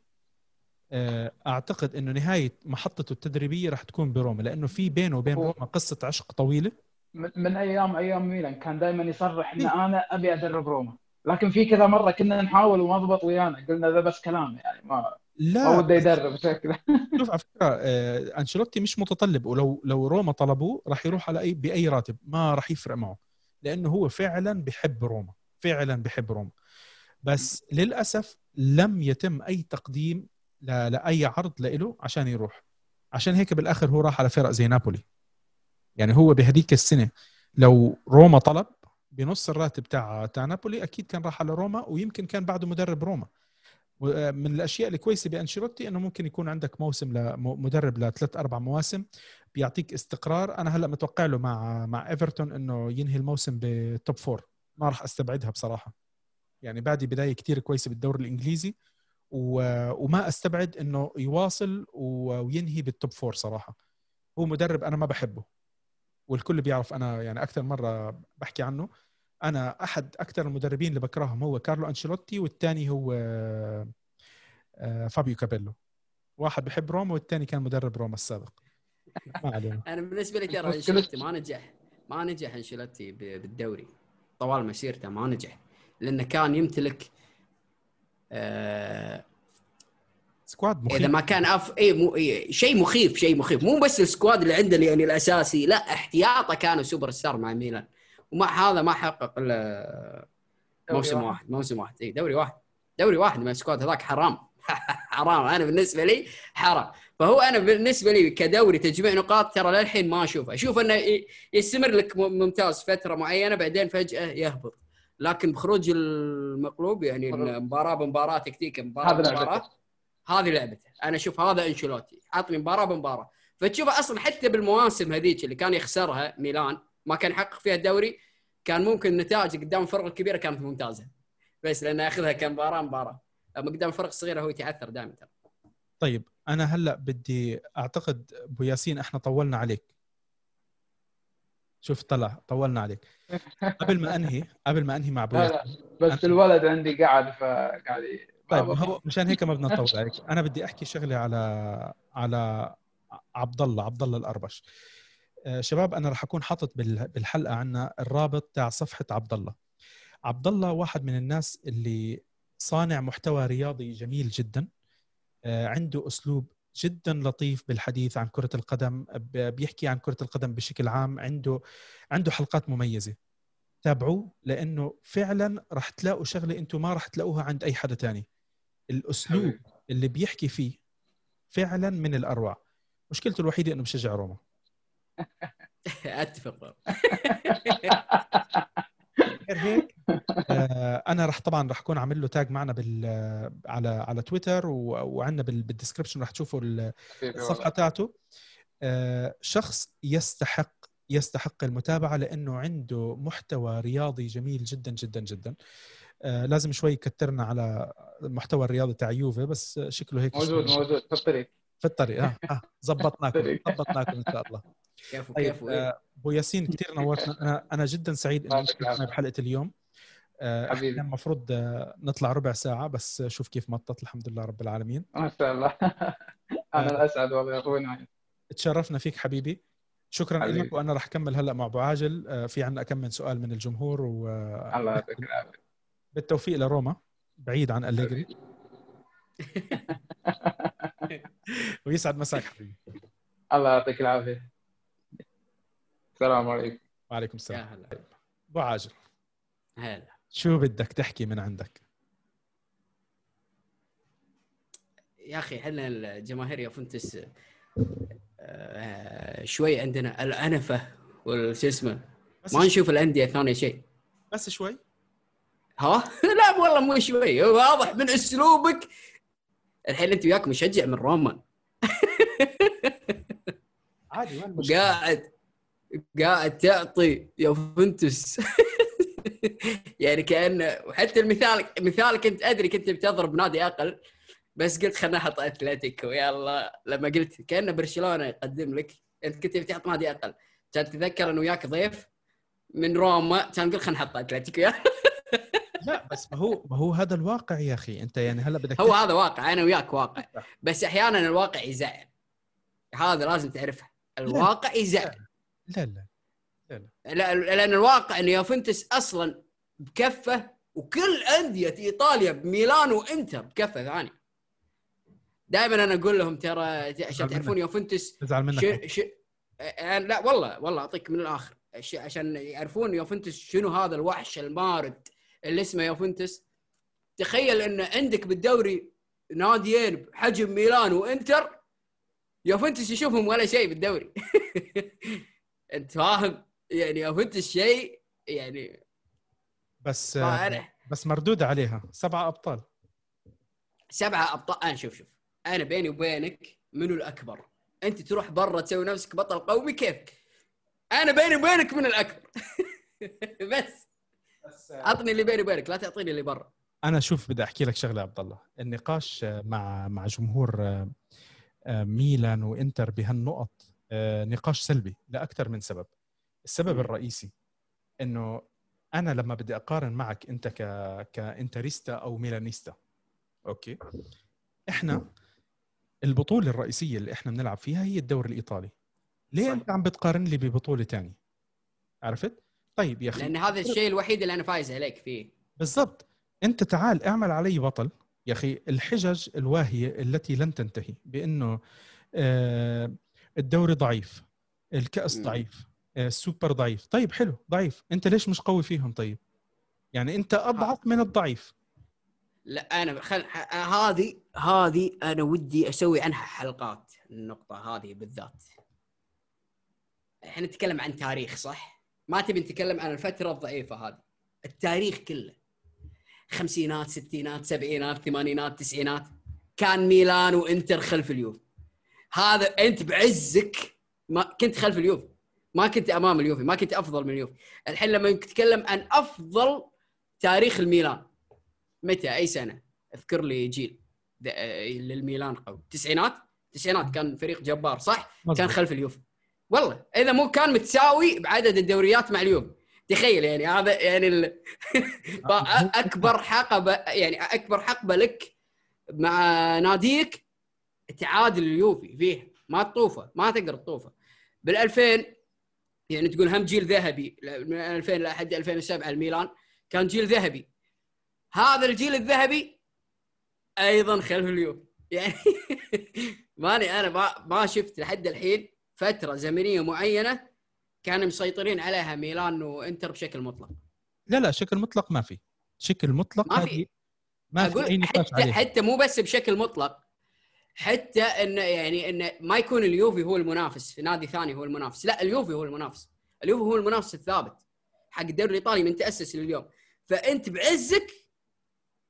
آه، أعتقد إنه نهاية محطته التدريبية راح تكون بروما لأنه في بينه وبين روما قصة عشق طويلة. من من أيام أيام ميلان كان دائما يصرح إن أنا أبي أدرب روما. لكن في كذا مرة كنا نحاول وما ضبط ويانا قلنا ذا بس كلام يعني ما لا وده يدرب شكله شوف على فكرة آه، أنشيلوتي مش متطلب ولو لو روما طلبوه راح يروح على أي بأي راتب ما راح يفرق معه لأنه هو فعلا بحب روما فعلا بحب روما. بس للأسف لم يتم أي تقديم ل- لأي عرض له عشان يروح. عشان هيك بالآخر هو راح على فرق زي نابولي. يعني هو بهديك السنة لو روما طلب بنص الراتب تاع تاع نابولي أكيد كان راح على روما ويمكن كان بعده مدرب روما. من الأشياء الكويسه بأنشيلوتي إنه ممكن يكون عندك موسم لمدرب لثلاث أربع مواسم بيعطيك استقرار أنا هلأ متوقع له مع مع إيفرتون إنه ينهي الموسم ب top four ما راح أستبعدها بصراحة يعني بادي بداية كتير كويسة بالدوري الإنجليزي. وما أستبعد إنه يواصل. وينهي بال top four صراحة هو مدرب أنا ما بحبه والكل بيعرف أنا يعني أكثر مرة بحكي عنه أنا أحد أكثر المدربين اللي بكرههم هو كارلو أنشيلوتي والثاني هو آه، فابيو كابيلو. واحد بحب روما والثاني كان مدرب روما السابق. ما علينا. أنا بالنسبة لي ترى أنشيلوتي ما نجح ما نجح أنشيلوتي ب- بالدوري. طوال مسيرته ما نجح لأنه كان يمتلك آه squad مخيف. إذا ما كان أف... اي مو... إيه شيء مخيف شيء مخيف. مو بس ال squad اللي عنده يعني الأساسي لا احتياطه كانوا سوبر ستار مع ميلان. ومع هذا ما حقق إلا موسم واحد. موسم واحد. اي دوري واحد. دوري واحد من السكواد هذاك حرام. حرام. أنا بالنسبة لي حرام. فهو أنا بالنسبة لي كدوري تجميع نقاط ترى للحين ما أشوفه. أشوف إنه يستمر لك ممتاز فترة معينة بعدين فجأة يهبط. لكن بخروج المقلوب يعني مباراة بمباراة تكتيك مباراة بمباراة هذه لعبته أنا أشوف هذا أنشيلوتي. عطني مباراة بمباراة. فتشوفه أصلا حتى بالمواسم هذيك اللي كان يخسرها ميلان ما كان يحقق فيها الدوري كان ممكن النتائج قدام الفرق الكبيره كانت ممتازة. بس لأنه ياخذها كمباراه مباراة أما قدام الفرق الصغيره هو يتعثر دائما. ترى طيب أنا هلأ بدي أعتقد أبو ياسين إحنا طولنا عليك. شوف طلع طولنا عليك. قبل ما أنهي قبل ما أنهي مع أبو لا ياسين لا بس الولد عندي قاعد فقاعد طيب ما- هو مشان هيك ما بدنا نطول عليك. أنا بدي أحكي شغلة على على عبد الله عبد الله الأربش. شباب أنا راح أكون حاطط بال- بالحلقة عنا الرابط تاع صفحة عبد الله عبد الله واحد من الناس اللي صانع محتوى رياضي جميل جدا آه، عنده أسلوب جدا لطيف بالحديث عن كرة القدم بيحكي عن كرة القدم بشكل عام عنده عنده حلقات مميزة. تابعوه لأنه فعلا راح تلاقوا شغلة أنتم ما راح تلاقوها عند أي حدا تاني. الأسلوب. اللي بيحكي فيه فعلا من الأروع. مشكلته الوحيدة إنه بشجع روما. اتفق. غير هيك آه، أنا راح طبعا راح أكون عامل له تاج معنا بال على على تويتر وعندنا بال- بالدسكربشن راح تشوفوا الصفحة. تاعته. آه، شخص يستحق يستحق المتابعة لأنه عنده محتوى رياضي جميل جدا جدا جدا. آه، لازم شوي يكترنا على المحتوى الرياضي تاع يوفي بس شكله هيك موجود موجود. في الطريق. في الطريق آه آه زبطناكم. زبطناكم إن شاء الله. كيف طيب وكيف وإيه؟ آه، أبو ياسين كثير نورتنا. أنا أنا جدا سعيد انك العافية. بحلقه اليوم. آه، إحنا حبيبي. كان المفروض آه، نطلع ربع ساعة بس شوف كيف مطت. الحمد لله رب العالمين. ما شاء الله. أنا الأسعد والله يا أخوي. نايف تشرفنا فيك حبيبي. شكرا حبيبي. لك وأنا راح أكمل هلأ مع أبو عاجل. في عندنا كم من سؤال من الجمهور الله يعطيك العافية. وبالتوفيق لروما بعيد عن أليجري. ويسعد مساك حبيبي. الله يعطيك العافية. السلام عليكم. وعليكم يا السلام هلا أبو عاجل هلا. شو بدك تحكي من عندك؟ يا أخي إحنا الجماهير يا فنتس آه، شوي عندنا الأنفة والشو اسمه ما نشوف الأندية ثاني شيء. بس شوي. ها؟ لا والله مو شوي. واضح من أسلوبك. الحين أنت وياك مشجع من روما عادي وين؟ قاعد قاعد تعطي يوفنتوس يعني كانه وحتى المثال مثال كنت أدري كنت بتضرب نادي أقل بس قلت خلنا أحط أتلتيكو. يلا لما قلت كانه برشلونة يقدم لك أنت كنت بتحط نادي أقل. كان تتذكر انه وياك ضيف من روما كان قلت خلنا نحط أتلتيكو. يلا لا بس ما هو ما هو هذا الواقع يا أخي. أنت يعني هلا بدك هو هذا واقع. أنا وياك واقع. بس أحيانا الواقع يزعل. هذا لازم تعرفه. الواقع يزعل. لا لا لا لأن الواقع إن يوفنتوس أصلا بكفة وكل أندية إيطاليا بميلان وإنتر بكفة ثانية. دائما أنا أقول لهم ترى عشان تعرفون يوفنتوس ازعل منك. ش... ش... أنا لا والله والله أعطيك من الآخر. عشان يعرفون يوفنتوس شنو هذا الوحش المارد اللي اسمه يوفنتوس. تخيل إن عندك بالدوري ناديين بحجم ميلان وإنتر يوفنتوس يشوفهم ولا شيء بالدوري. انت فاهم؟ يعني يوفنتوس شيء يعني بس بس مردودة عليها. سبعة أبطال. سبعة أبطال. أنا شوف شوف. أنا بيني وبينك منو الأكبر؟ أنت تروح برا تسوي نفسك بطل قومي كيفك؟ أنا بيني وبينك من الأكبر. بس. اعطني اللي بيني وبينك لا تعطيني اللي برا. أنا شوف بدي أحكي لك شغلة يا عبد الله. النقاش مع مع جمهور آه، آه، ميلان وإنتر بهالنقط آه، نقاش سلبي لأكثر من سبب. السبب. الرئيسي إنه أنا لما بدي أقارن معك أنت ك ك it: interista أو it: milanista okay؟ إحنا البطولة الرئيسية اللي إحنا بنلعب فيها هي الدوري الإيطالي. ليه صح. أنت عم بتقارن لي ببطولة تانية؟ عرفت؟ طيب يا أخي. لأن هذا الشيء الوحيد اللي أنا فايز عليك فيه. بالضبط. أنت تعال اعمل علي بطل. يا أخي الحجج الواهية التي لن تنتهي بأنه آه، الدوري ضعيف الكأس. ضعيف آه، السوبر ضعيف. طيب حلو ضعيف. انت ليش مش قوي فيهم طيب؟ يعني انت أضعف من الضعيف. لا أنا خل... هذه هذه أنا ودي أسوي عنها حلقات النقطة هذه بالذات. إحنا نتكلم عن تاريخ صح؟ ما تبي نتكلم عن الفترة الضعيفة هذه. التاريخ كله. خمسينات ستينات سبعينات ثمانينات تسعينات. كان ميلان وإنتر خلف اليوف هذا أنت بعزك ما كنت خلف اليوف ما كنت أمام اليوفي ما كنت أفضل من اليوفي. الحين لما نتكلم عن أفضل تاريخ الميلان متى؟ أي سنة؟ اذكر لي جيل. للميلان قوي. تسعينات؟ تسعينات. كان فريق جبار صح؟ كان مظبوط. خلف اليوفي. والله إذا مو كان متساوي بعدد الدوريات مع اليوفي. تخيل يعني هذا يعني ال... اكبر حقبة يعني أكبر حقبة لك مع ناديك تعادل اليوفي فيه. ما تطوفه ما تقدر تطوفه. بال 2000 يعني تقول هم جيل ذهبي. من 2000 لحد 2007 الميلان كان جيل ذهبي. هذا الجيل الذهبي أيضا خلف اليوفي. يعني ماني أنا ما ما شفت لحد الحين فترة زمنية معينة كانوا مسيطرين عليها ميلان وإنتر بشكل مطلق. لا لا شكل مطلق ما في. شكل مطلق ما في. ما في أي أقول نقاش حتى عليه. حتى مو بس بشكل مطلق. حتى انه يعني انه ما يكون اليوفي هو المنافس في نادي ثاني هو المنافس. لا اليوفي هو المنافس. اليوفي هو المنافس الثابت حق الدوري الإيطالي من تأسس لليوم. فأنت بعزك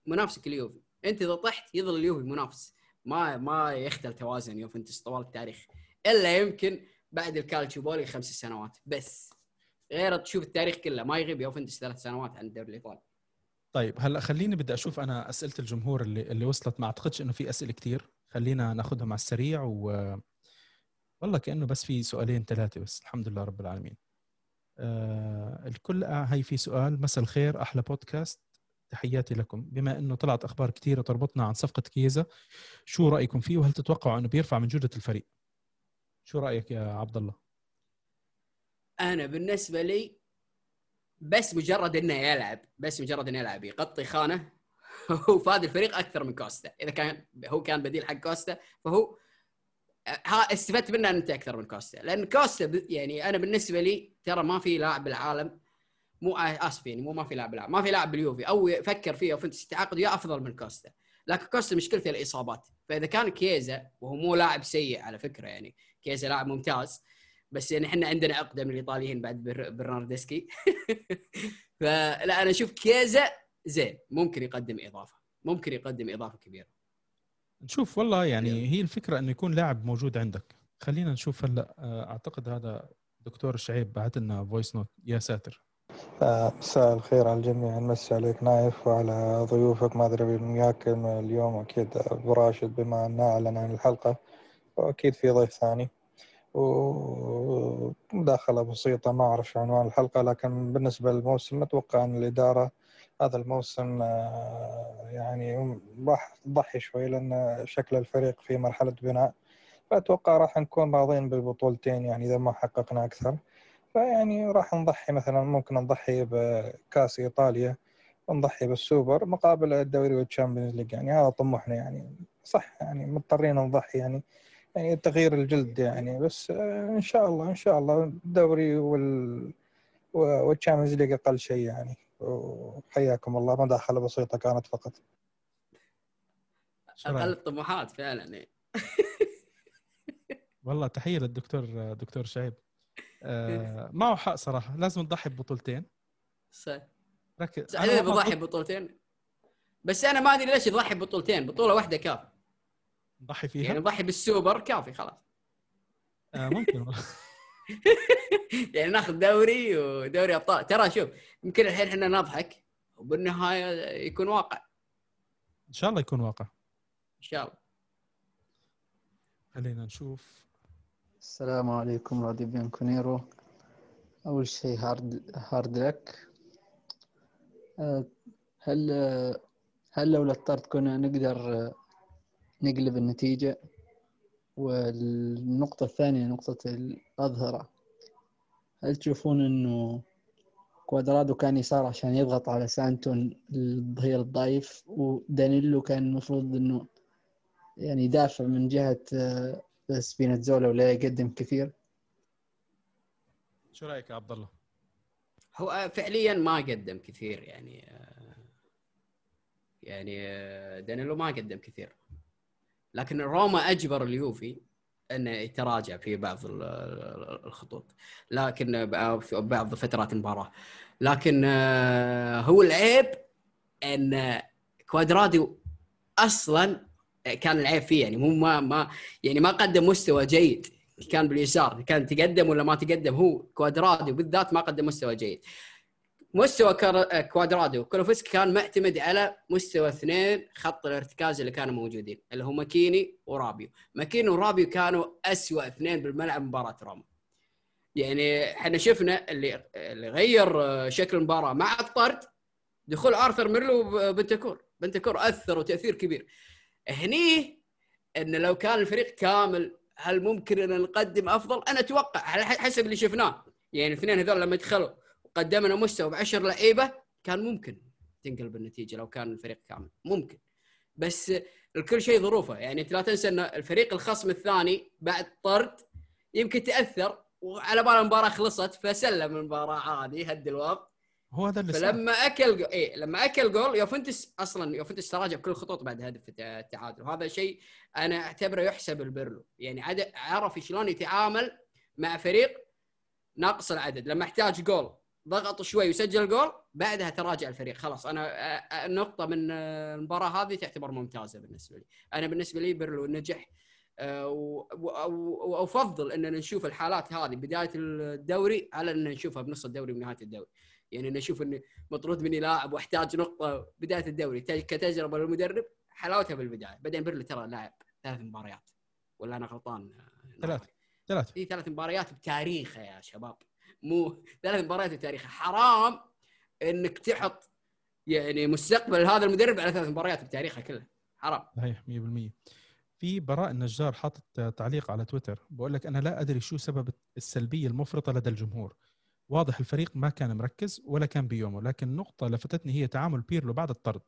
منافسك اليوفي. أنت إذا طحت يظل اليوفي منافس. ما ما يختل توازن يوفنتوس طوال التاريخ. إلا يمكن بعد الكالتشيوبولي خمس سنوات بس. غير تشوف التاريخ كله. ما يغيب يوفنتوس ثلاث سنوات عن الدوري الإيطالي. طيب هلا خليني بدي أشوف أنا أسئلة الجمهور اللي اللي وصلت. ما أعتقدش إنه في أسئلة كتير. خلينا ناخذها مع السريع و والله كأنه بس في سؤالين ثلاثة بس الحمد لله رب العالمين. آه الكل آه هي في سؤال مساء الخير أحلى بودكاست. تحياتي لكم. بما إنه طلعت أخبار كثيره تربطنا عن صفقة كيزا شو رأيكم فيه؟ وهل تتوقعوا إنه بيرفع من جودة الفريق؟ شو رأيك يا عبد الله أنا بالنسبة لي بس مجرد إنه يلعب بس مجرد إنه يلعب يغطي خانة هو فاد الفريق أكثر من كوستا. إذا كان هو كان بديل حق كوستا فهو ها استفدت منه أنت أكثر من كوستا. لأن كوستا يعني أنا بالنسبة لي ترى ما في لاعب بالعالم مو اسف يعني مو ما في لاعب بالعالم ما في لاعب باليوفي. أو فكر فيه أو فانت تعاقد وياه أفضل من كوستا. لكن كوستا مشكلته الإصابات. فإذا كان كيزا وهو مو لاعب سيء على فكرة يعني كيزا لاعب ممتاز بس يعني إحنا عندنا عقدة من الإيطاليين بعد بر- برناردسكي. فلا أنا أشوف كيزا زين ممكن يقدم إضافة. ممكن يقدم إضافة كبيرة. نشوف والله يعني هي الفكرة إنه يكون لاعب موجود عندك. خلينا نشوف هلا آه، أعتقد هذا دكتور شعيب بعت لنا voice note يا ساتر. مساء الخير على الجميع. نمسي عليك نايف وعلى ضيوفك. ما أدري وياك اليوم أكيد أبو راشد بما انه أعلن عن الحلقة وأكيد في ضيف ثاني. ومداخله بسيطة ما اعرف عنوان الحلقة لكن بالنسبة للموسم أتوقع أن الإدارة هذا الموسم آه، يعني راح تضحي شوي لأن شكل الفريق في مرحلة بناء. فأتوقع راح نكون راضين بالبطولتين يعني إذا ما حققنا أكثر. فيعني راح نضحي مثلا ممكن نضحي بكأس إيطاليا ونضحي بالسوبر مقابل الدوري وال Champions League. يعني هذا طموحنا يعني. صح يعني مضطرين نضحي يعني يعني تغيير الجلد يعني. بس آه، إن شاء الله إن شاء الله الدوري وال وال Champions League أقل شيء يعني. وحياكم الله مداخله بسيطة كانت فقط. أقل الطموحات فعلا يعني. والله تحية للدكتور دكتور شعيب. آه معه حق صراحة لازم تضحي ببطولتين. صح. ركز أنا بضحي ببطولتين. بس أنا ما أدري ليش يضحي ببطولتين بطولة واحدة كافي. نضحي فيها؟ يعني نضحي بالسوبر كافي خلاص. آه ممكن يعني ناخذ دوري ودوري أبطال. ترى شوف يمكن الحين إحنا نضحك وبالنهاية يكون واقع. إن شاء الله يكون واقع. إن شاء الله. خلينا نشوف. السلام عليكم راديو بيانكونيرو أول شيء hard hard luck هل هل لو الطرد كنا نقدر نقلب النتيجة؟ والنقطة الثانية نقطة الأظهرة. هل تشوفون إنه كوادرادو كان يسار عشان يضغط على سانتون الظهير الضعيف ودانيلو كان المفروض إنه يعني يدافع من جهة أه، سبيناتزولا ولا يقدم كثير؟ شو رأيك يا عبد الله؟ هو فعليا ما قدم كثير يعني يعني دانيلو ما قدم كثير. لكن روما أجبر اليوفي انه يتراجع في بعض الخطوط. لكن في بعض فترات المباراة. لكن هو العيب أن كوادرادو أصلا كان العيب فيه. يعني مو ما ما يعني ما قدم مستوى جيد. كان باليسار. كان تقدم ولا ما تقدم. هو كوادرادو بالذات ما قدم مستوى جيد. مستوى كوادرادو. كولوسيفسكي كان معتمد على مستوى اثنين خط الارتكاز اللي كانوا موجودين اللي هو ماكيني ورابيو. ماكيني ورابيو كانوا أسوأ اثنين بالملعب مباراة روما. يعني إحنا شفنا اللي اللي غير شكل المباراة مع الطرد دخول آرثر ميرلو بنتكور بنتكور أثر وتأثير كبير. هني إن لو كان الفريق كامل هل ممكن أن نقدم أفضل؟ أنا أتوقع على حسب اللي شفناه. يعني الاثنين هذول لما دخلوا وقدمنا مستوى بعشر لعيبة كان ممكن تنقلب النتيجة لو كان الفريق كامل. ممكن. بس الكل شيء ظروفه. يعني أنت لا تنسى أن الفريق الخصم الثاني بعد طرد يمكن تأثر وعلى بال المباراة خلصت فسلم المباراة عادي هد الوضع. هو هذا اللي فلما صار. أكل جو... إيه لما أكل جول يوفنتس أصلا يوفنتس تراجع بكل الخطوط بعد هدف التعادل. وهذا شيء أنا أعتبره يحسب لبيرلو يعني عد... عرف شلون يتعامل مع فريق ناقص العدد. لما احتاج جول ضغط شوي وسجل جول بعدها تراجع الفريق. خلاص أنا النقطة من المباراة هذه تعتبر ممتازة بالنسبة لي. أنا بالنسبة لي بيرلو نجح آه، وأفضل اننا نشوف الحالات هذه بداية الدوري على إن نشوفها بنص الدوري ونهاية الدوري. يعني أنا أشوف اني مطرود مني لاعب واحتاج نقطة بداية الدوري كتجربة للمدرب حلاوتها بالبداية. بعدين بيرلو ترى لاعب ثلاث مباريات. ولا أنا غلطان؟ ثلاث ثلاث في ثلاث مباريات بتاريخه يا شباب. مو ثلاث مباريات بتاريخه حرام إنك تحط يعني مستقبل هذا المدرب على ثلاث مباريات بتاريخه كلها حرام. صحيح 100% في براء النجار حاطط تعليق على تويتر بقول لك أنا لا أدري شو سبب السلبية المفرطة لدى الجمهور. واضح الفريق ما كان مركز ولا كان بيومه لكن نقطة لفتتني هي تعامل بيرلو بعد الطرد.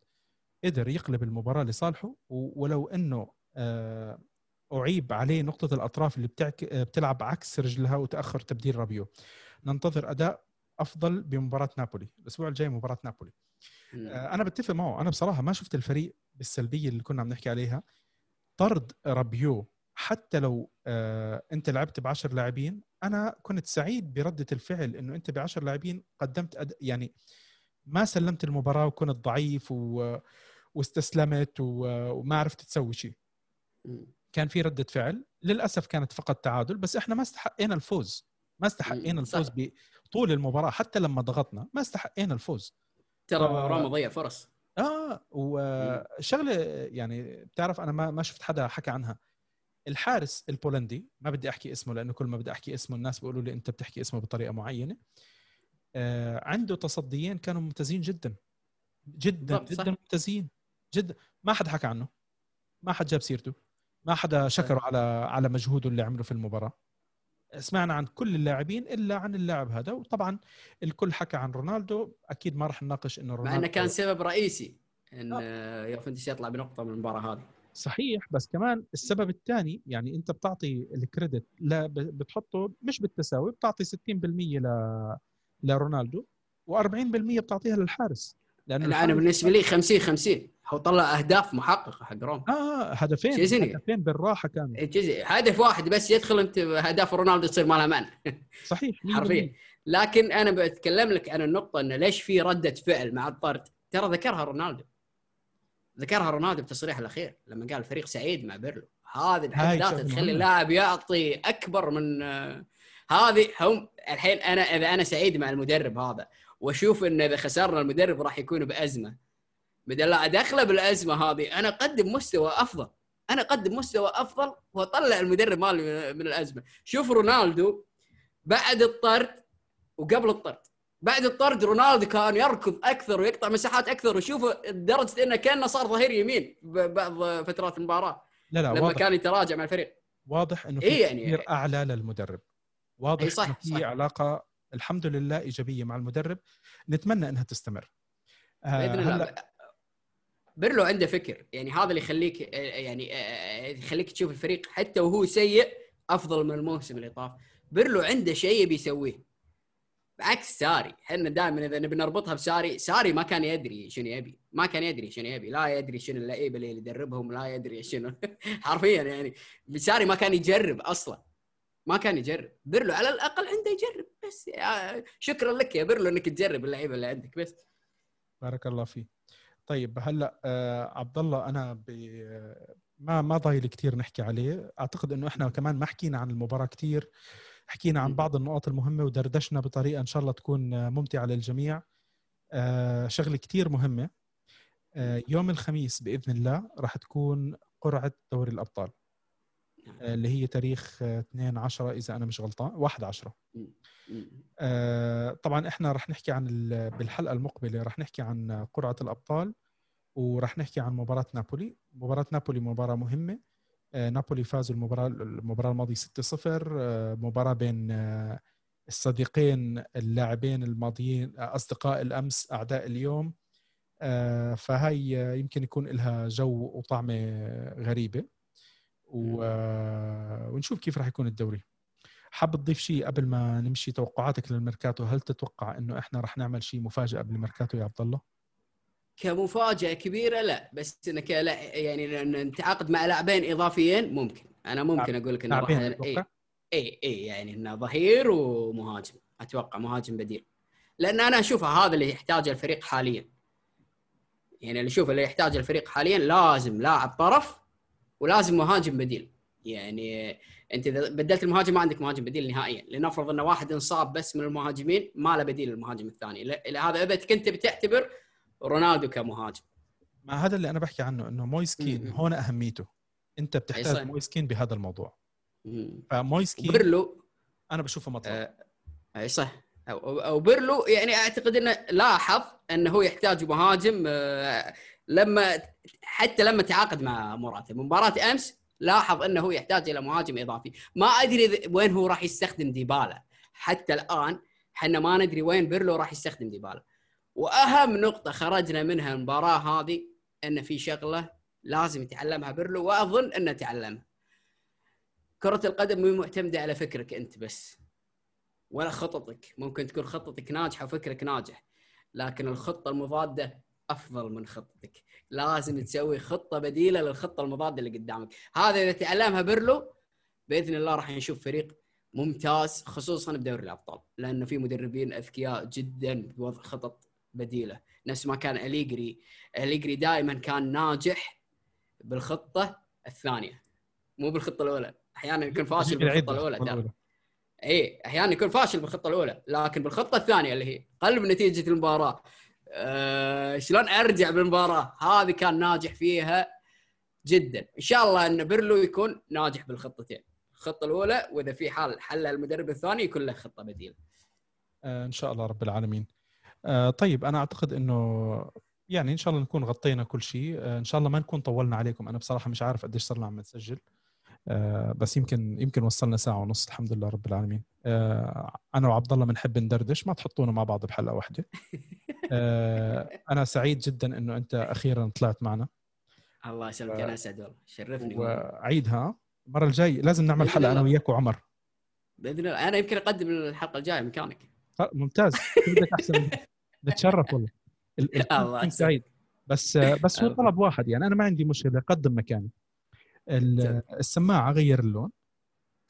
قدر يقلب المباراة لصالحه؟ ولو إنه آه، أعيب عليه نقطة الأطراف اللي بتعك... بتلعب عكس رجلها وتأخر تبديل رابيو. ننتظر أداء أفضل بمباراة نابولي. الأسبوع الجاي مباراة نابولي. آه، أنا بتفق معه. أنا بصراحة ما شفت الفريق بالسلبية اللي كنا عم نحكي عليها. طرد رابيو حتى لو آه أنت لعبت ب 10 لاعبين أنا كنت سعيد برده الفعل إنه أنت ب 10 لاعبين قدمت أد... يعني ما سلمت المباراة وكنت ضعيف و... واستسلمت و... وما عرفت تسوي شيء. كان في ردة فعل. للأسف كانت فقط تعادل بس إحنا ما استحقينا الفوز. ما استحقينا الفوز صح. بطول المباراة حتى لما ضغطنا ما استحقينا الفوز. ترى ف- روما ضيع فرص. آه وشغلة يعني بتعرف أنا ما ما شفت حدا حكى عنها. الحارس البولندي ما بدي أحكي اسمه لأنه كل ما بدي أحكي اسمه الناس بيقولوا لي أنت بتحكي اسمه بطريقة معينة. آه عنده تصديين كانوا ممتازين جدا. جدا صح. جدا ممتازين. جدا. ما حد حكى عنه. ما حد جاب سيرته. ما حدا شكره على على مجهوده اللي عمله في المباراة. سمعنا عن كل اللاعبين إلا عن اللاعب هذا وطبعا الكل حكى عن رونالدو أكيد ما راح نناقش إنه مع رونالدو إنه كان سبب رئيسي إن آه. يوفنتوس يطلع بنقطة من المباراة هذه صحيح بس كمان السبب الثاني يعني أنت بتعطي الكريدت لا بتحطه مش بالتساوي بتعطي 60% ل لرونالدو و40% بتعطيها للحارس لأنه أنا بالنسبة لي 50 50 هو طلع أهداف محققة حق روما. آه هدفين شيزني. هدفين بالراحة كانوا. جزء هدف واحد بس يدخل انت اهداف رونالدو تصير ما لها معنى صحيح 100% حرفيا. لكن أنا بتكلم لك عن النقطة إنه ليش في ردة فعل مع الطرد؟ ترى ذكرها رونالدو. ذكرها رونالدو بتصريحه الأخير لما قال الفريق سعيد مع بيرلو. هذه بحد ذاتها تخلي. اللاعب يعطي أكبر من آه، هذه هم الحين أنا إذا أنا سعيد مع المدرب هذا وأشوف ان إذا خسرنا المدرب راح يكون بأزمة. بدل لا أدخله بالأزمة هذه أنا أقدم مستوى أفضل. أنا أقدم مستوى أفضل وأطلع المدرب مالي من الأزمة. شوف رونالدو بعد الطرد وقبل الطرد. بعد الطرد رونالدو كان يركض أكثر ويقطع مساحات أكثر. وشوف لدرجة إنه كأنه صار ظهير يمين ببعض فترات المباراة. لا لا لما واضح. كان يتراجع مع الفريق. واضح إنه في إيه يعني- أعلى للمدرب. واضح إيه صح، انه في صح. علاقة الحمد لله إيجابية مع المدرب. نتمنى إنها تستمر. آه، بإذن الله. بيرلو عنده فكر. يعني هذا اللي يخليك يعني يخليك تشوف الفريق حتى وهو سيء أفضل من الموسم اللي طاف. بيرلو عنده شيء يبي يسويه. بعكس ساري. إحنا دائما إذا نبي نربطها بساري ساري ما كان يدري شنو يبي. ما كان يدري شنو يبي. لا يدري شنو اللعيبة اللي يدربهم لا يدري شنو. حرفيا يعني. ساري ما كان يجرب أصلا. ما كان يجرب. بيرلو على الأقل عنده يجرب. بس آه، شكرا لك يا بيرلو إنك تجرب اللعيبة اللي عندك. بس. بارك الله فيك. طيب هلا آه عبد الله أنا ب... ما ما ضايل كثير نحكي عليه. أعتقد إنه إحنا كمان ما حكينا عن المباراة كثير حكينا عن. بعض النقاط المهمة ودردشنا بطريقة إن شاء الله تكون آه، ممتعة للجميع. آه شغلة كثير مهمة. آه يوم الخميس بإذن الله راح تكون قرعة دوري الأبطال. اللي هي تاريخ آه، 2 10 إذا أنا مش غلطان 1 10 مم. آه، طبعا إحنا رح نحكي عن ال- بالحلقة المقبلة رح نحكي عن قرعه الأبطال ورح نحكي عن مباراة نابولي. مباراة نابولي مباراة مهمة. آه، نابولي فازوا المباراة المباراة الماضية 6-0 آه، مباراة بين آه، الصديقين اللاعبين الماضيين آه، أصدقاء الأمس أعداء اليوم. آه، فهي آه، يمكن يكون لها جو وطعمة غريبة. و- ونشوف كيف راح يكون الدوري. حاب تضيف شيء قبل ما نمشي توقعاتك للميركاتو؟ هل تتوقع إنه إحنا رح نعمل شيء مفاجأة قبل الميركاتو يا عبد الله؟ كمفاجأة كبيرة لا بس إنك لا يعني نتعاقد مع لاعبين إضافيين ممكن. أنا ممكن أقول لك إنه راح اي اي اي يعني إنه ظهير ومهاجم. أتوقع مهاجم بديل. لأن أنا اشوفها هذا اللي يحتاجه الفريق حاليا. يعني اللي اشوفه اللي يحتاجه الفريق حاليا لازم لاعب طرف ولازم مهاجم بديل. يعني انت اذا بدلت المهاجم ما عندك مهاجم بديل نهائيا لنفرض إن واحد انصاب بس من المهاجمين ما له بديل للمهاجم الثاني. لا- هذا اذا كنت بتعتبر رونالدو كمهاجم. ما هذا اللي أنا بحكي عنه إنه مويسكين. هون أهميته. أنت. بتحتاج مويسكين بهذا الموضوع. فمويس كين وبيرلو. أنا بشوفه مطلب آه، أي صح. أو بيرلو يعني أعتقد إنه لاحظ إنه هو يحتاج مهاجم آه، لما حتى لما تعاقد مع موراتا مباراة أمس لاحظ أنه هو يحتاج إلى مهاجم إضافي. ما أدري وين هو راح يستخدم ديبالا. حتى الآن إحنا ما ندري وين بيرلو راح يستخدم ديبالا. وأهم نقطة خرجنا منها المباراة هذه إن في شغلة لازم يتعلمها بيرلو وأظن إنه تعلمها. كرة القدم مو معتمدة على فكرك أنت بس ولا خططك. ممكن تكون خطتك ناجحة وفكرك ناجح لكن الخطة المضادة أفضل من خطتك. لازم تسوي خطة بديلة للخطة المضادة اللي قدامك. هذا إذا تعلمها بيرلو بإذن الله راح نشوف فريق ممتاز خصوصا بدوري الأبطال. لأنه في مدربين أذكياء جدا بوضع خطط بديلة. نفس ما كان أليجري. أليجري دائما كان ناجح بالخطة الثانية. مو بالخطة الأولى. أحيانا يكون فاشل بالخطة الأولى ترى اي أحيانا يكون فاشل بالخطة الأولى لكن بالخطة الثانية اللي هي قلب نتيجة المباراة. أه شلون أرجع بالمباراة؟ هذه كان ناجح فيها جدا. إن شاء الله إن بيرلو يكون ناجح بالخطتين. الخطة الأولى وإذا في حال حل المدرب الثاني يكون له خطة بديلة. آه، إن شاء الله رب العالمين. آه، طيب أنا أعتقد إنه يعني إن شاء الله نكون غطينا كل شيء. آه، إن شاء الله ما نكون طولنا عليكم. أنا بصراحة مش عارف قديش صرنا عم نسجل. آه، بس يمكن يمكن وصلنا ساعة ونص الحمد لله رب العالمين. آه، أنا وعبد الله بنحب ندردش ما تحطونا مع بعض بحلقة واحدة. آه، أنا سعيد جدا إنه أنت أخيرا طلعت معنا. الله يسلمك أنا أسعد والله. شرفني. وعيدها المرة الجاي لازم نعمل حلقة أنا. وياك وعمر. بإذن الله. أنا يمكن أقدم الحلقة الجاية مكانك ممتاز. بدك أحسن؟ نتشرف والله. ال- ال- الله. سعيد. بس بس هو. طلب واحد يعني. أنا ما عندي مشكلة قدم مكاني. السماعة غير اللون.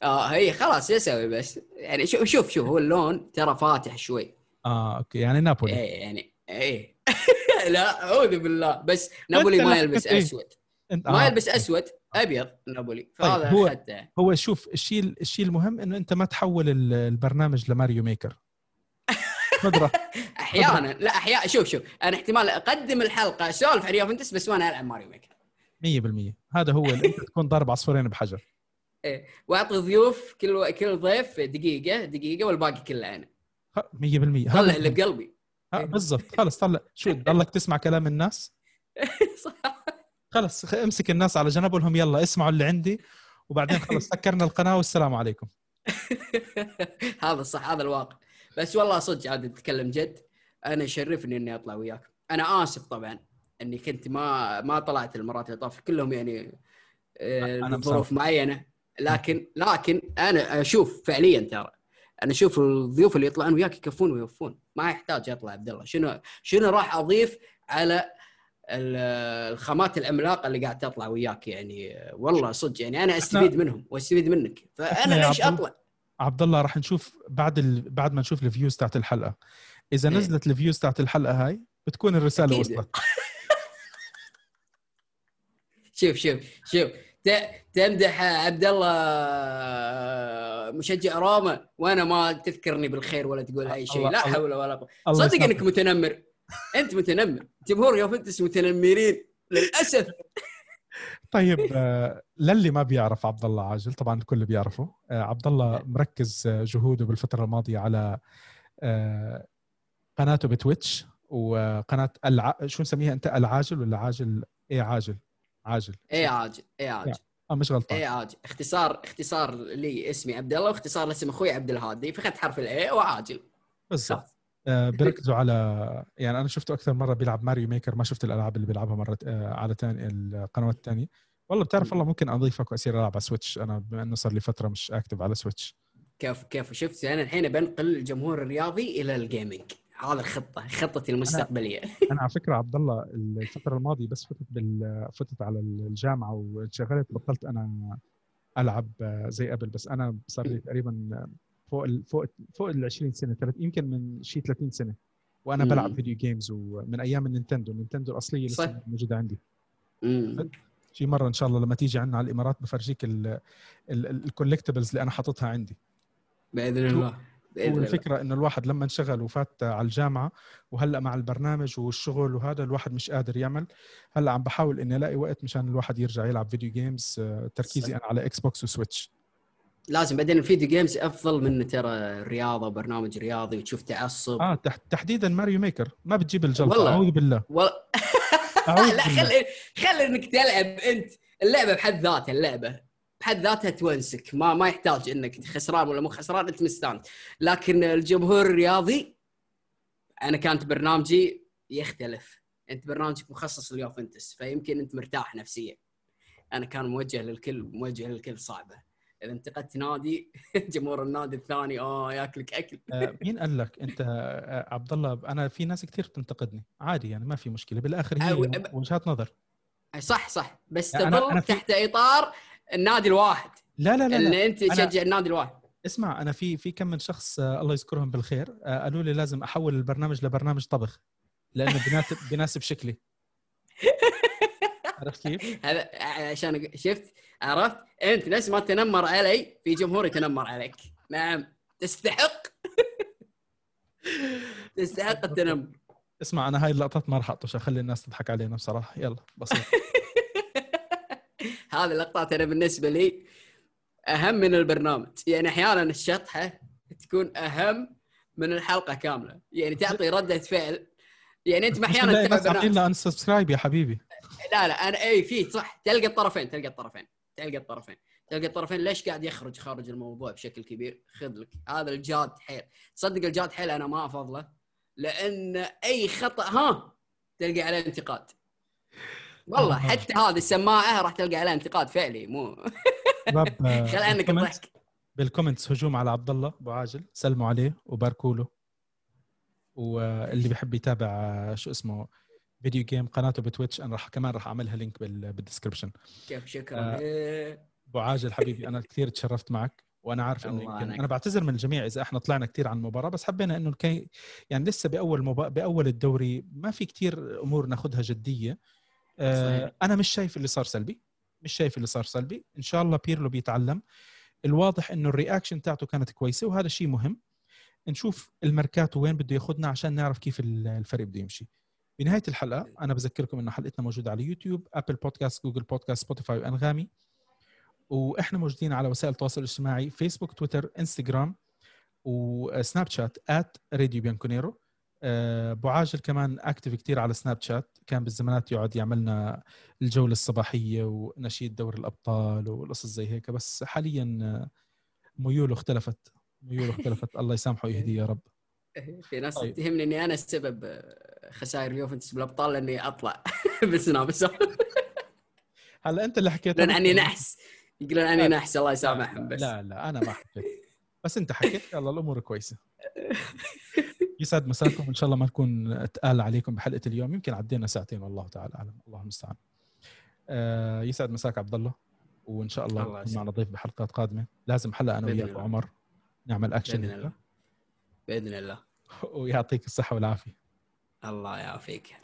آه هي خلاص يسوي بس؟ يعني شوف شوف شوف هو اللون ترى فاتح شوي. آه أوكي. يعني نابولي. إيه يعني إيه. لا أعوذ بالله. بس نابولي ما يلبس؟ أسود. انت ما آه. يلبس أسود أبيض نابولي. فهذا هو- اخذته هو شوف الشيء الشيء المهم إنه أنت ما تحول ال- البرنامج لماريو ميكر. قدرة. أحيانا. لا أحيانا شوف شوف. أنا احتمال أقدم الحلقة. اسولف عن يوفنتس بس وأنا العب ماريو ميكر. 100% هذا هو اللي أنت تكون ضارب عصفورين بحجر. وأعطي ضيوف كل كل ضيف دقيقة دقيقة والباقي كله أنا. 100% هذا طلع اللي بقلبي. ها، بالضبط. خلص طلع. شو تضلك تسمع كلام الناس؟ صح. خلص امسك الناس على جنب لهم يلا اسمعوا اللي عندي. وبعدين خلص سكرنا القناة والسلام عليكم. هذا الصح هذا الواقع. بس والله صدق عاد اتكلم جد. أنا يشرفني إني أطلع وياك. أنا آسف طبعا. إني كنت ما ما طلعت المرات اللي طافت كلهم يعني آه، مسامح. معينة لكن لكن أنا أشوف فعليا ترى أنا أشوف الضيوف اللي يطلعون وياك يكفون ويوفون ما يحتاج اطلع عبد الله شنو شنو راح أضيف على ال- الخامات العملاقة اللي قاعد تطلع وياك يعني والله صدق يعني أنا أستفيد منهم وأستفيد منك فأنا ليش أطلع؟ عبد الله راح نشوف بعد ال... بعد ما نشوف ال views تاعت الحلقة إذا إيه. نزلت ال views تاعت الحلقة هاي بتكون الرسالة أكيد. وصلت شوف شوف شوف. تمدح عبد الله مشجع روما وأنا ما تذكرني بالخير ولا تقول أي شيء. لا حول ولا قوة. صدق. إنك متنمر. أنت متنمر. جمهور يوفنتوس متنمرين للأسف. طيب آه، للي ما بيعرف عبد الله عاجل طبعا الكل بيعرفه. آه، عبد الله مركز آه، جهوده بالفترة الماضية على آه، قناته ب Twitch وقناة الع... شو نسميها أنت؟ العاجل ولا عاجل؟ A عاجل. عاجل. اي عاجل A عاجل. آه مش غلطان. A عاجل. اختصار اختصار لي اسمي عبد الله واختصار لاسم أخوي عبد الهادي. فاخذت حرف ال A وعاجل. بالضبط. آه، بيركزوا على يعني أنا شفته أكثر مرة بيلعب Mario Maker ما شفت الألعاب اللي بيلعبها مرة آه، على تاني القنوات الثانية والله بتعرف والله ممكن أضيفك واصير ألعب على Switch أنا بما إنه صار لي فترة مش active على Switch كيف كيف شفت؟ أنا الحين بنقل الجمهور الرياضي إلى ال gaming هذا الخطة خطتي المستقبلية أنا على فكرة عبد الله الفترة الماضية بس فتت بال فتت على الجامعة وانشغلت بطلت أنا ألعب زي قبل بس أنا صار لي تقريبا فوق ال فوق فوق ال 20 سنة ثلاث يمكن من شيء 30 سنة وأنا مم. بلعب video games ومن أيام ال Nintendo ال Nintendo الأصلية. لسه موجودة عندي مم. في مرة إن شاء الله لما تيجي عنا على الإمارات بفرجيك ال collectibles اللي أنا حاططها عندي بإذن الله باذن هو الله الفكرة إنه الواحد لما انشغل وفات على الجامعة وهلأ مع البرنامج والشغل وهذا الواحد مش قادر يعمل هلأ عم بحاول إني ألاقي وقت مشان الواحد يرجع يلعب video games آه، تركيزي أنا على Xbox و Switch لازم بعدين ال video games أفضل من ترى الرياضة وبرنامج رياضي وتشوف تعصب. آه تح- تحديدا Mario Maker ما بتجيب الجلطة والله. أعوذ بالله. و... أعوذ لا بالله. خلي خلي إنك تلعب أنت. اللعبة بحد ذاتها اللعبة. بحد ذاتها تونسك. ما ما يحتاج إنك خسران ولا مو خسران أنت مستانس. لكن الجمهور الرياضي أنا كانت برنامجي يختلف. أنت برنامجك مخصص ليوفنتس فيمكن أنت مرتاح نفسيا. أنا كان موجه للكل موجه للكل صعبة. إذا انتقدت نادي جمهور النادي الثاني آه ياكلك أكل. آه، مين قال لك أنت آه، عبد الله أنا في ناس كثير بتنتقدني. عادي يعني ما في مشكلة. بالآخر هي أب- وجهات نظر. صح صح. بس أنا- تظل تحت إطار النادي الواحد. لا لا لا. اللي أنت أنا- تشجع النادي الواحد. اسمع أنا في في كم من شخص آه، الله يذكرهم بالخير. آه، قالوا لي لازم أحول البرنامج لبرنامج طبخ لأنه بيناسب بيناسب شكلي. عرفت كيف؟ هذا عشان شفت عرفت؟ أنت نفس ما تنمر علي في جمهور يتنمر عليك. نعم. تستحق. تستحق التنمر. اسمع أنا هاي اللقطات ما راح اطش اخلي الناس تضحك علينا بصراحة. يلا بسيط هذه اللقطات أنا بالنسبة لي أهم من البرنامج. يعني أحيانا الشطحة تكون أهم من الحلقة كاملة. يعني تعطي ردة فعل. يعني أنت أحيانا برنامج. لنا unsubscribe يا حبيبي. لا لا أنا إي في صح. تلقى الطرفين تلقى الطرفين تلقى الطرفين تلقى الطرفين. ليش قاعد يخرج خارج الموضوع بشكل كبير؟ خذ لك هذا الجاد حيل. تصدق الجاد حيل أنا ما أفضله؟ لأن أي خطا ها تلقى عليه انتقاد. والله آه. حتى هذه السماعة راح تلقى عليها انتقاد فعلي مو آه، خل عنك الضحك بال comments هجوم على عبد الله أبو عاجل سلموا عليه وباركوا له واللي بيحب يتابع آه، شو اسمه video game قناته ب Twitch أنا راح كمان راح أعملها link بال- بال description كيف شكرا. أبو عاجل حبيبي أنا كثير تشرفت معك وأنا عارف إنه يمكن. أنا بعتذر من الجميع إذا إحنا طلعنا كثير عن المباراة بس حبينا إنه كي يعني لسه بأول مبا... بأول الدوري ما في كثير أمور ناخذها جدية صحيح. أنا مش شايف اللي صار سلبي مش شايف اللي صار سلبي. إن شاء الله بيرلو بيتعلم. الواضح إنه ال reaction تاعته كانت كويسة وهذا شيء مهم. نشوف الميركاتو وين بده ياخذنا عشان نعرف كيف ال- الفريق بده يمشي. بنهاية الحلقة أنا بذكركم إنه حلقتنا موجودة على YouTube Apple Podcasts Google Podcasts Spotify وأنغامي. وإحنا موجودين على وسائل التواصل الاجتماعي Facebook Twitter Instagram و Snapchat راديو بيانكونيرو آه، أبو عاجل كمان اكتف كتير على سناب شات كان بالزمانات يقعد يعملنا الجولة الصباحية ونشيد دوري الأبطال والقصص زي هيك. بس حاليا آه، ميوله اختلفت. ميوله اختلفت. الله يسامحه ويهديه يا رب. في ناس طيب. تتهمني إني أنا السبب آه، خسائر اليوفنتوس بالابطال لاني أطلع بالسناب هلا أنت اللي حكيت. يقولون عني نحس. يقولون عني. نحس. الله يسامحهم بس. لا لا أنا ما حكيت. بس أنت حكيت. يلا الأمور كويسة. يسعد مساكم ان شاء الله ما نكون تقال عليكم بحلقة اليوم. يمكن عدينا ساعتين والله تعالى أعلم. الله المستعان. آه يسعد مساك عبد الله وإن شاء الله الله معنا ضيف بحلقات قادمة. لازم حلقه أنا وياك. وعمر نعمل اكشن بإذن الله. بإذن الله. ويعطيك الصحة والعافية. الله يعافيك.